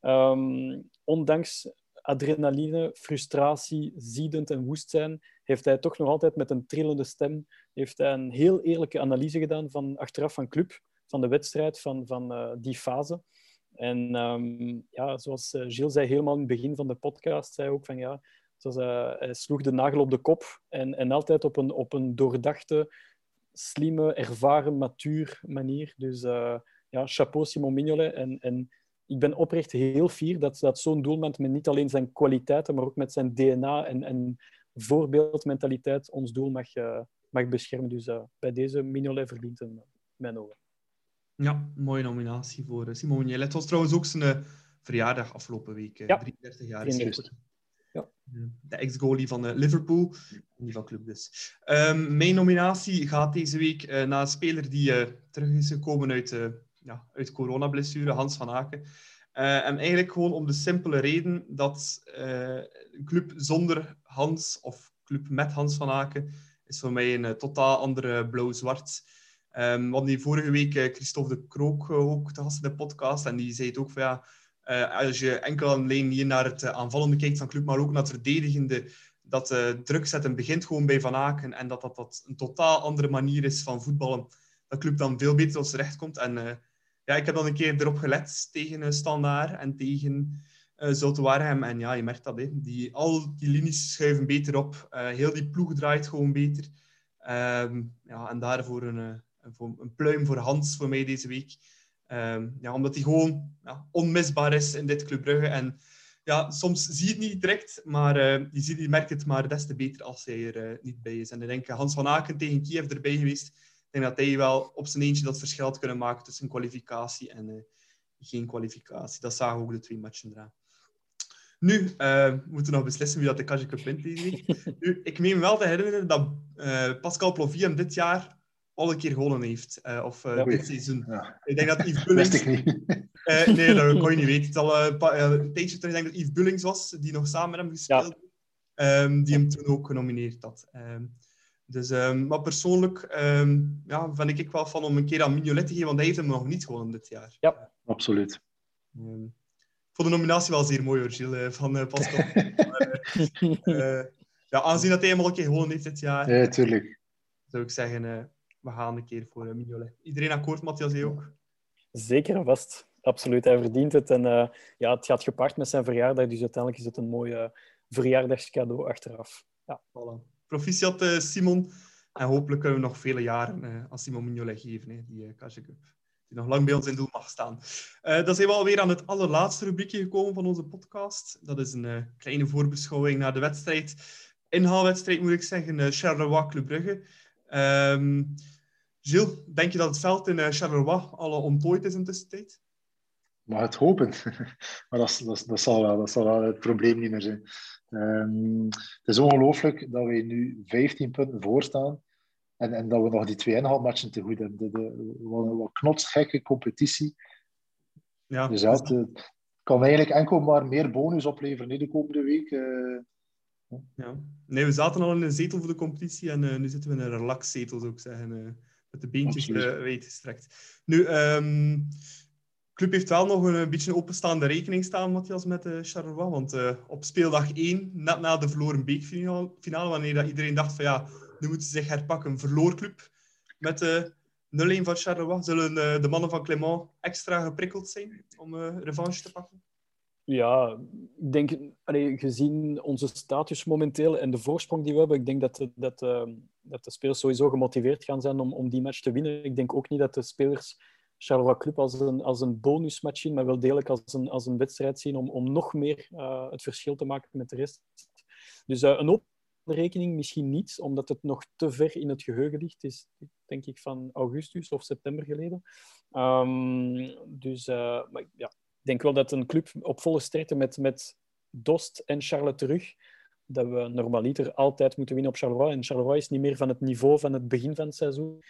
Um, ondanks adrenaline, frustratie, ziedend en woest zijn, heeft hij toch nog altijd met een trillende stem heeft hij een heel eerlijke analyse gedaan van achteraf van club, van de wedstrijd, van, van die fase. En ja, zoals uh, Gilles zei helemaal in het begin van de podcast, zei ook van ja, zoals, hij sloeg de nagel op de kop en, en altijd op een, op een doordachte, slimme, ervaren, matuur manier. Dus uh, ja, chapeau Simon Mignolet. En, en ik ben oprecht heel fier dat, dat zo'n doelman met niet alleen zijn kwaliteiten, maar ook met zijn DNA en, en voorbeeldmentaliteit ons doel mag, mag beschermen. Dus bij deze Mignolet verdient een, mijn ogen. Ja, mooie nominatie voor eh, Simon Mignolet. Het was trouwens ook zijn verjaardag afgelopen week. Ja. 33 jaar is Ja. De ex-goalie van uh, Liverpool. Die van club dus. Um, mijn nominatie gaat deze week uh, naar een speler die terug is gekomen uit, ja, uit coronablessure, Hans van Aken. en eigenlijk gewoon om de simpele reden dat een club zonder Hans of club met Hans van Aken is voor mij een totaal andere blauw-zwart Um, hadden die vorige week uh, Christophe de Krook uh, ook te gast in de podcast. En die zei het ook van ja, uh, als je enkel alleen niet naar het aanvallende kijkt van club, maar ook naar het verdedigende, dat druk zetten begint gewoon bij Van Aken. En dat, dat dat een totaal andere manier is van voetballen. Dat club dan veel beter tot zijn recht komt. En ja, ik heb dan een keer erop gelet tegen Standaard en tegen uh, Zulte. En ja, je merkt dat. Hè. Die, al die linies schuiven beter op. heel die ploeg draait gewoon beter. Um, ja, en daarvoor een een pluim voor Hans voor mij deze week. Um, ja, omdat hij gewoon ja, onmisbaar is in dit Club Brugge. En ja, soms zie je het niet direct, maar uh, je, ziet, je merkt het maar des te beter als hij er uh, niet bij is. En ik denk Hans van Aken tegen Kiev erbij geweest. Ik denk dat hij wel op zijn eentje dat verschil had kunnen maken tussen kwalificatie en uh, geen kwalificatie. Dat zagen ook de twee matchen eraan. Nu, we moeten nog beslissen wie dat de Kaja Cup wint nu, ik meen me wel te herinneren dat Pascal Plovy hem dit jaar al een keer gewonnen heeft. Uh, of uh, dit seizoen. Ja. Ik denk dat Yves Bullings... Wist ik niet. Uh, nee, dat kon je niet weten. Het is al een tijdje terug, ik denk dat Yves Bullings was, die nog samen met hem gespeeld ja. um, die hem toen ook genomineerd had. Um, dus, um, maar persoonlijk ja, vind ik wel van om een keer aan Mignolet te geven, want hij heeft hem nog niet gewonnen dit jaar. Ja, absoluut. ik vond de nominatie wel zeer mooi, hoor, Gilles, van Pascal. maar, ja, aanzien dat hij hem al een keer gewonnen heeft dit jaar. Ja, tuurlijk. Zou ik zeggen we gaan een keer voor uh, Mignolet. Iedereen akkoord, Matthias, jij ook? Zeker en vast. Absoluut, hij verdient het. En uh, ja, het gaat gepaard met zijn verjaardag, dus uiteindelijk is het een mooi uh, verjaardagscadeau achteraf. Ja. Voilà. Proficiat, uh, Simon. En hopelijk kunnen we nog vele jaren aan Simon Mignolet geven, hè, die uh, Cup. Die nog lang bij ons in doel mag staan. dan zijn we alweer aan het allerlaatste rubriekje gekomen van onze podcast. Dat is een kleine voorbeschouwing naar de wedstrijd. Inhaalwedstrijd, moet ik zeggen. Charleroi Club Brugge. Um, Gilles, denk je dat het veld in uh, Charleroi al ontplooid is in tussentijd? Mag het hopen. maar dat, dat, dat, zal wel, dat zal wel het probleem niet meer zijn. Um, het is ongelooflijk dat we nu 15 punten voor staan. En, en dat we nog die twee inhaalmatchen te goed hebben. De, de, wat, wat knotsgekke competitie. Ja, dus ja, het kan eigenlijk enkel maar meer bonus opleveren in de komende week. Uh, ja. Nee, we zaten al in een zetel voor de competitie en uh, nu zitten we in een relaxzetel, zou ik zeggen. Uh, met de beentjes uh, wijd gestrekt. Nu, um, club heeft wel nog een, een, beetje een openstaande rekening staan, Matthias, met uh, Charleroi. Want op speeldag 1, net na de verloren beekfinale, wanneer dat iedereen dacht van ja, nu moeten ze zich herpakken, verloor club met 0-1 van Charleroi. Zullen de mannen van Clément extra geprikkeld zijn om revanche te pakken? Ja, ik denk, allee, gezien onze status momenteel en de voorsprong die we hebben, ik denk dat de, dat, dat de spelers sowieso gemotiveerd gaan zijn om, om die match te winnen. Ik denk ook niet dat de spelers Charleroi Club als een, als een bonusmatch zien, maar wel degelijk als een, als een wedstrijd zien om, om nog meer uh, het verschil te maken met de rest. Dus uh, een open rekening misschien niet, omdat het nog te ver in het geheugen ligt. Het is denk ik van augustus of september geleden. Um, dus uh, maar, ja, denk wel dat een club op volle sterkte met, met Dost en Charlotte terug, dat we normaliter altijd moeten winnen op Charleroi. En Charleroi is niet meer van het niveau van het begin van het seizoen.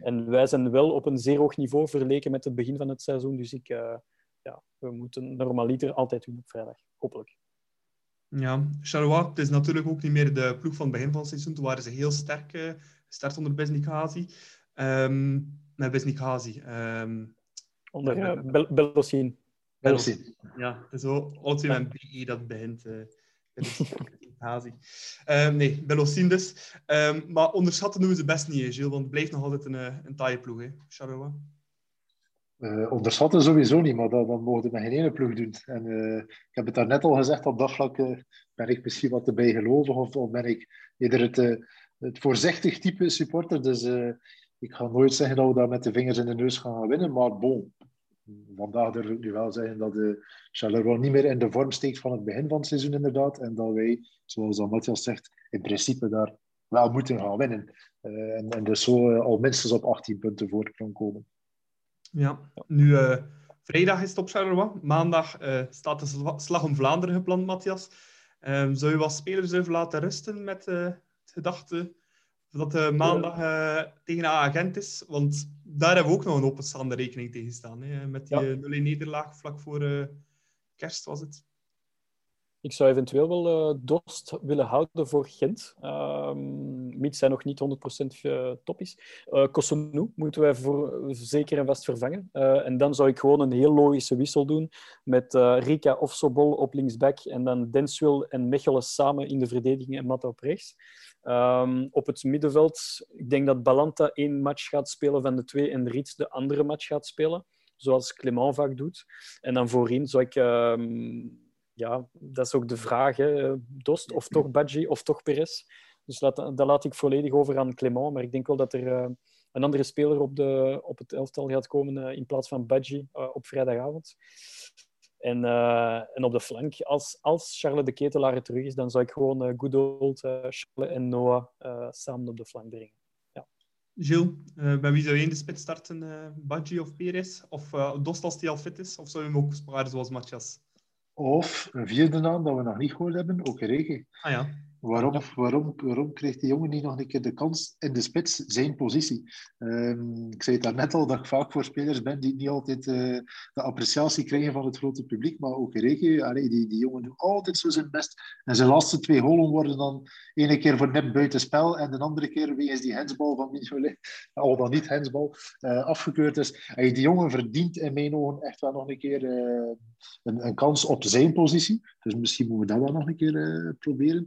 En wij zijn wel op een zeer hoog niveau vergeleken met het begin van het seizoen. Dus ik, uh, ja, we moeten normaliter altijd winnen op vrijdag. Hopelijk. Ja, Charleroi, het is natuurlijk ook niet meer de ploeg van het begin van het seizoen. Toen waren ze heel sterk uh, gestart onder Besnik Hazi. Um, Hazi. Um, onder uh, Bel Belossin. Ja, zo, alle twee met BE dat begint. Uh, nee, Belossin dus. Um, maar onderschatten doen we ze best niet, hè, Gilles, want het blijft nog altijd een, een taaie ploeg, hè, Charleroi. Uh, onderschatten sowieso niet, maar dat, dat mogen we met geen ene ploeg doen. En, uh, ik heb het daarnet al gezegd, op dat vlak uh, ben ik misschien wat te bijgelovig of, of ben ik eerder het, het voorzichtig type supporter. Dus ik ga nooit zeggen dat we daar met de vingers in de neus gaan winnen. Maar bon, vandaag durf ik nu wel zeggen dat de Charleroi niet meer in de vorm steekt van het begin van het seizoen inderdaad. En dat wij, zoals Matthias zegt, in principe daar wel moeten gaan winnen. en, en dus zo al minstens op 18 punten voorsprong komen. Ja, nu vrijdag is het op Charleroi. Maandag staat de Slag om Vlaanderen gepland, Matthias. Um, zou je wat spelers even laten rusten met het gedachte dat uh, maandag tegen agent is? Want daar hebben we ook nog een openstaande rekening tegen staan. Hè? Met die ja. 0-1 nederlaag vlak voor kerst was het. Ik zou eventueel wel uh, Dost willen houden voor Gent. Um, mits hij nog niet 100% top is. Uh, moeten wij voor zeker en vast vervangen. Uh, en dan zou ik gewoon een heel logische wissel doen met uh, Rika of Sobol op linksback en dan Denswil en Mechelen samen in de verdediging en Matta op rechts. Um, op het middenveld, ik denk dat Balanta één match gaat spelen van de twee en Rits de andere match gaat spelen. Zoals Clement vaak doet. En dan voorin zou ik... Um, ja, dat is ook de vraag. Dost of toch Badji of toch Perez. Dus dat, dat laat ik volledig over aan Clement. Maar ik denk wel dat er uh, een andere speler op, de, op het elftal gaat komen uh, in plaats van Badji uh, op vrijdagavond. En, en op de flank, als, als Charles de Ketelaar terug is, dan zou ik gewoon good old Charles en Noah samen op de flank brengen. Ja. Gilles, bij wie zou je in de spits starten? Badji of Perez? Of Dost als die al fit is? Of zou je hem ook sparen zoals Matthias? Of een vierde naam dat we nog niet gehoord hebben, ook Rege. Ah ja. Waarom, waarom, waarom kreeg die jongen niet nog een keer de kans in de spits, zijn positie? Um, ik zei het daarnet al, dat ik vaak voor spelers ben die niet altijd uh, de appreciatie krijgen van het grote publiek, maar ook Rege, allee, die, die jongen doet altijd zo zijn best. En zijn laatste twee holen worden dan ene keer voor net buiten spel en de andere keer wegens die hensbal van Mignolet, al dan niet hensbal, uh, afgekeurd is. Allee, die jongen verdient in mijn ogen echt wel nog een keer uh, een, een, kans op zijn positie. Dus misschien moeten we dat wel nog een keer proberen.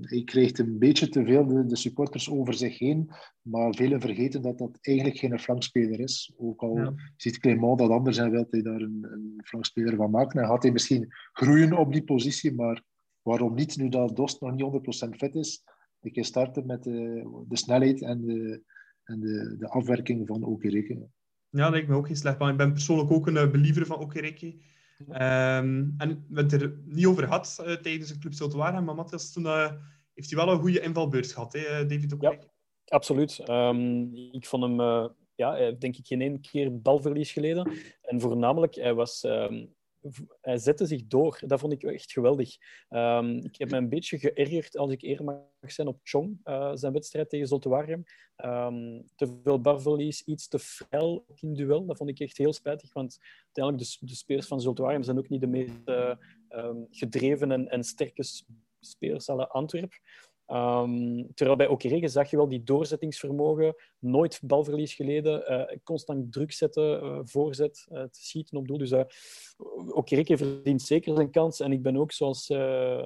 Hij krijgt een beetje te veel de, de, supporters over zich heen, maar velen vergeten dat dat eigenlijk geen flankspeler is. Ook al ja. ziet Clément dat anders en wil hij daar een, een flankspeler van maken. En gaat hij misschien groeien op die positie, maar waarom niet, nu dat Dost nog niet 100% fit is, een keer starten met de, de snelheid en de, en de, de afwerking van Okereke. Ja, dat lijkt me ook geen slecht plan. Ik ben persoonlijk ook een believer van Okereke. Um, en we hebben het er niet over gehad uh, tijdens de Club Zultuara, maar Matthias, toen uh, heeft hij wel een goede invalbeurt gehad, hè, David ook. Ja, absoluut. Um, ik vond hem, uh, ja, denk ik, geen één keer balverlies geleden. En voornamelijk, hij was... Um, hij zette zich door. Dat vond ik echt geweldig. Um, ik heb me een beetje geërgerd als ik eerder mag zijn op Chong, uh, zijn wedstrijd tegen Zoltuarium. Um, te veel barverlies, iets te fel in duel. Dat vond ik echt heel spijtig, want uiteindelijk de, de spelers van Zoltuarium zijn ook niet de meest uh, um, gedreven en, sterke spelers aan Antwerpen. Um, terwijl bij Okereke zag je wel die doorzettingsvermogen, nooit balverlies geleden, uh, constant druk zetten, uh, voorzet, uh, te schieten op doel. Dus Okereke verdient zeker zijn kans. En ik ben ook, zoals,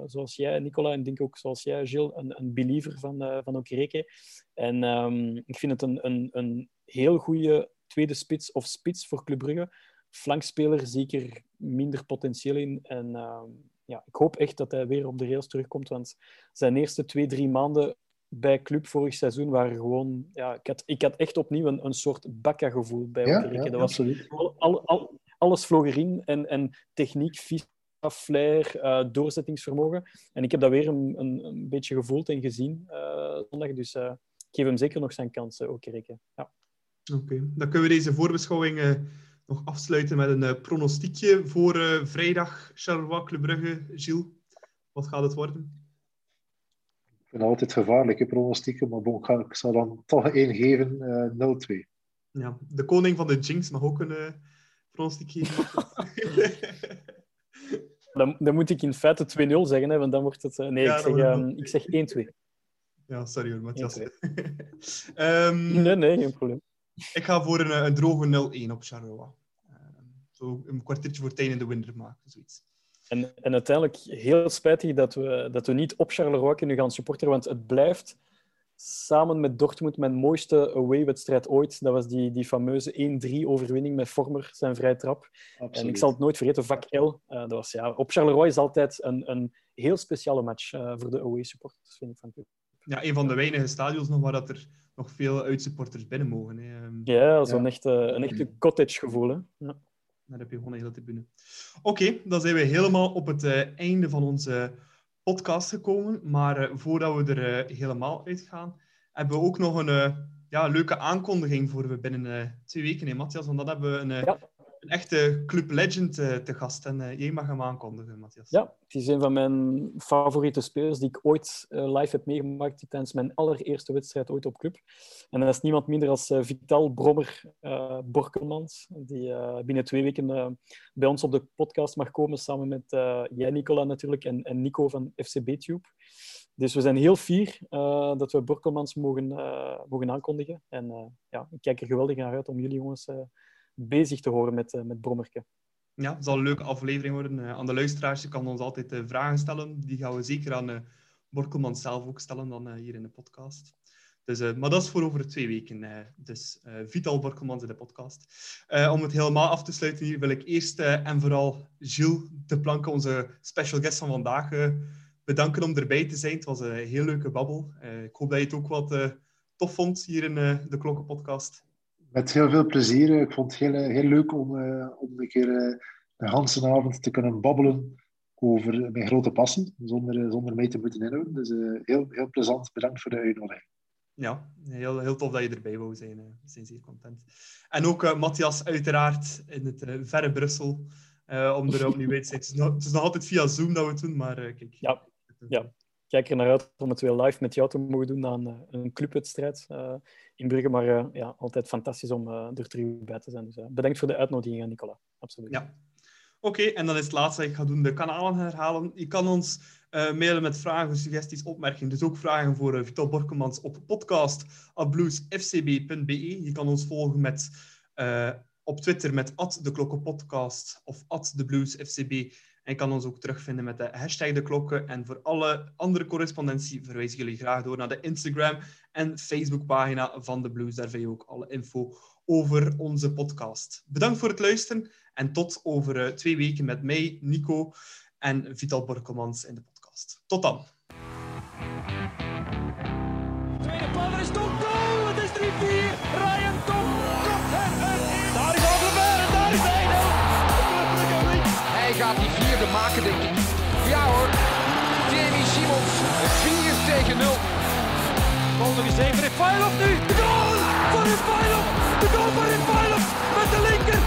zoals jij, Nicola, en denk ook zoals jij, Gilles, een, een believer van, van Okereke. En um, ik vind het een, een, een heel goede tweede spits of spits voor Club Brugge. Flankspeler zeker minder potentieel in. En ehm, ja, ik hoop echt dat hij weer op de rails terugkomt, want zijn eerste twee, drie maanden bij Club vorig seizoen waren gewoon... Ja, ik, had, ik had echt opnieuw een, een soort bakka-gevoel bij Ja, Okereke. ja, dat was absoluut. al, al, al- alles vloog erin. En, en techniek, fysica, flair, eh, doorzettingsvermogen. En ik heb dat weer een, een, een beetje gevoeld en gezien eh, zondag. Dus eh, ik geef hem zeker nog zijn kansen, Okereke. Ja. Oké, dan kunnen we deze voorbeschouwing eh, nog afsluiten met een eh, pronostiekje voor eh, vrijdag Charleroi Club Brugge. Gilles, wat gaat het worden? Ik vind het altijd gevaarlijk, hè, pronostieken. Maar bon, ik, ga, ik zal dan toch één geven, eh 0-2. Ja, de koning van de Jinx mag ook een pronostiek geven. Dan, dan moet ik in feite 2-0 zeggen, hè, want dan wordt het... nee, Ja, ik zeg, ehm, ik zeg 1-2. ja, sorry hoor, Matthias. 1-2. Ehm, Nee, nee, geen probleem. Ik ga voor een, eh, een droge 0-1 op Charleroi. Ehm, zo een kwartiertje voor het einde de winter maken, zoiets. En, en uiteindelijk heel spijtig dat we, dat we niet op Charleroi kunnen gaan supporteren, want het blijft samen met Dortmund mijn mooiste away-wedstrijd ooit. Dat was die, die fameuze 1-3 overwinning met Vormer, zijn vrije trap. Absoluut. En ik zal het nooit vergeten, vak L. eh, dat was, ja, op Charleroi is altijd een, een heel speciale match eh, voor de away-supporters, vind ik van. Ja, een van de weinige stadions nog waar dat er nog veel uitsupporters binnen mogen. Hè. Ehm, Ja, zo'n echte, een echte cottage-gevoel. Hè? Ja. Daar heb je gewoon een hele tribune. Oké, dan zijn we helemaal op het eh, einde van onze podcast gekomen. Maar eh, voordat we er eh, helemaal uitgaan, hebben we ook nog een ja, leuke aankondiging voor we binnen twee weken, hè, Matthias. Want dan hebben we een, Ja. Een echte Club Legend eh, te gast. En eh, jij mag hem aankondigen, Matthias. Ja, het is een van mijn favoriete spelers die ik ooit eh, live heb meegemaakt tijdens mijn allereerste wedstrijd ooit op club. En dat is niemand minder als Vital Brommer eh Borkelmans, die binnen twee weken bij ons op de podcast mag komen, samen met jij, Nicola natuurlijk, en, en Nico van FCB Tube. Dus we zijn heel fier dat we Borkelmans mogen, mogen aankondigen. En ja, ik kijk er geweldig naar uit om jullie jongens bezig te horen met, eh, met Brommerke. Ja, het zal een leuke aflevering worden. Eh, aan de luisteraars, je kan ons altijd eh, vragen stellen. Die gaan we zeker aan Borkelman zelf ook stellen dan hier in de podcast. Dus, maar dat is voor over twee weken. dus eh, Vital Borkelmans in de podcast. Om het helemaal af te sluiten hier wil ik eerst en vooral Gilles de Planke, onze special guest van vandaag, bedanken om erbij te zijn. Het was een heel leuke babbel. Ik hoop dat je het ook wat tof vond hier in de Klokkenpodcast. Met heel veel plezier. Ik vond het heel, heel leuk om, eh, om een keer eh, een hele avond te kunnen babbelen over mijn grote passie, zonder, eh, zonder mij te moeten inhouden. Dus eh, heel, heel plezant. Bedankt voor de uitnodiging. Ja, heel, heel tof dat je erbij wou zijn. eh. We zijn zeer content. En ook eh, Matthias, uiteraard, in het eh, verre Brussel, eh, om er opnieuw bij te zijn. Het is, nog, het is nog altijd via Zoom dat we het doen, maar eh, kijk. Ja, ja. Kijk er naar uit om het weer live met jou te mogen doen een, eh, een clubwedstrijd eh, in Brugge. Maar eh, ja, altijd fantastisch om er terug bij te zijn. Dus bedankt voor de uitnodiging, Nicola. Absoluut. Ja. Oké, en dan is het laatste ik ga doen, de kanalen herhalen. Je kan ons mailen met vragen, suggesties, opmerkingen. Dus ook vragen voor uh, Vital Borkemans op podcast.bluesfcb.be. Je kan ons volgen met, op Twitter met @deklokkenpodcast of @debluesfcb. En kan ons ook terugvinden met de hashtag de klokken. En voor alle andere correspondentie verwijs ik jullie graag door naar de Instagram en Facebookpagina van de Blues. Daar vind je ook alle info over onze podcast. Bedankt voor het luisteren en tot over uh, twee weken met mij, Nico en Vital Borkelmans in de podcast. Tot dan. maken, denk ik. Ja hoor, Jamie Simons, 4 tegen 0. Bal is even in Refailov nu, de goal voor Refailov, de goal voor Refailov, met de linker.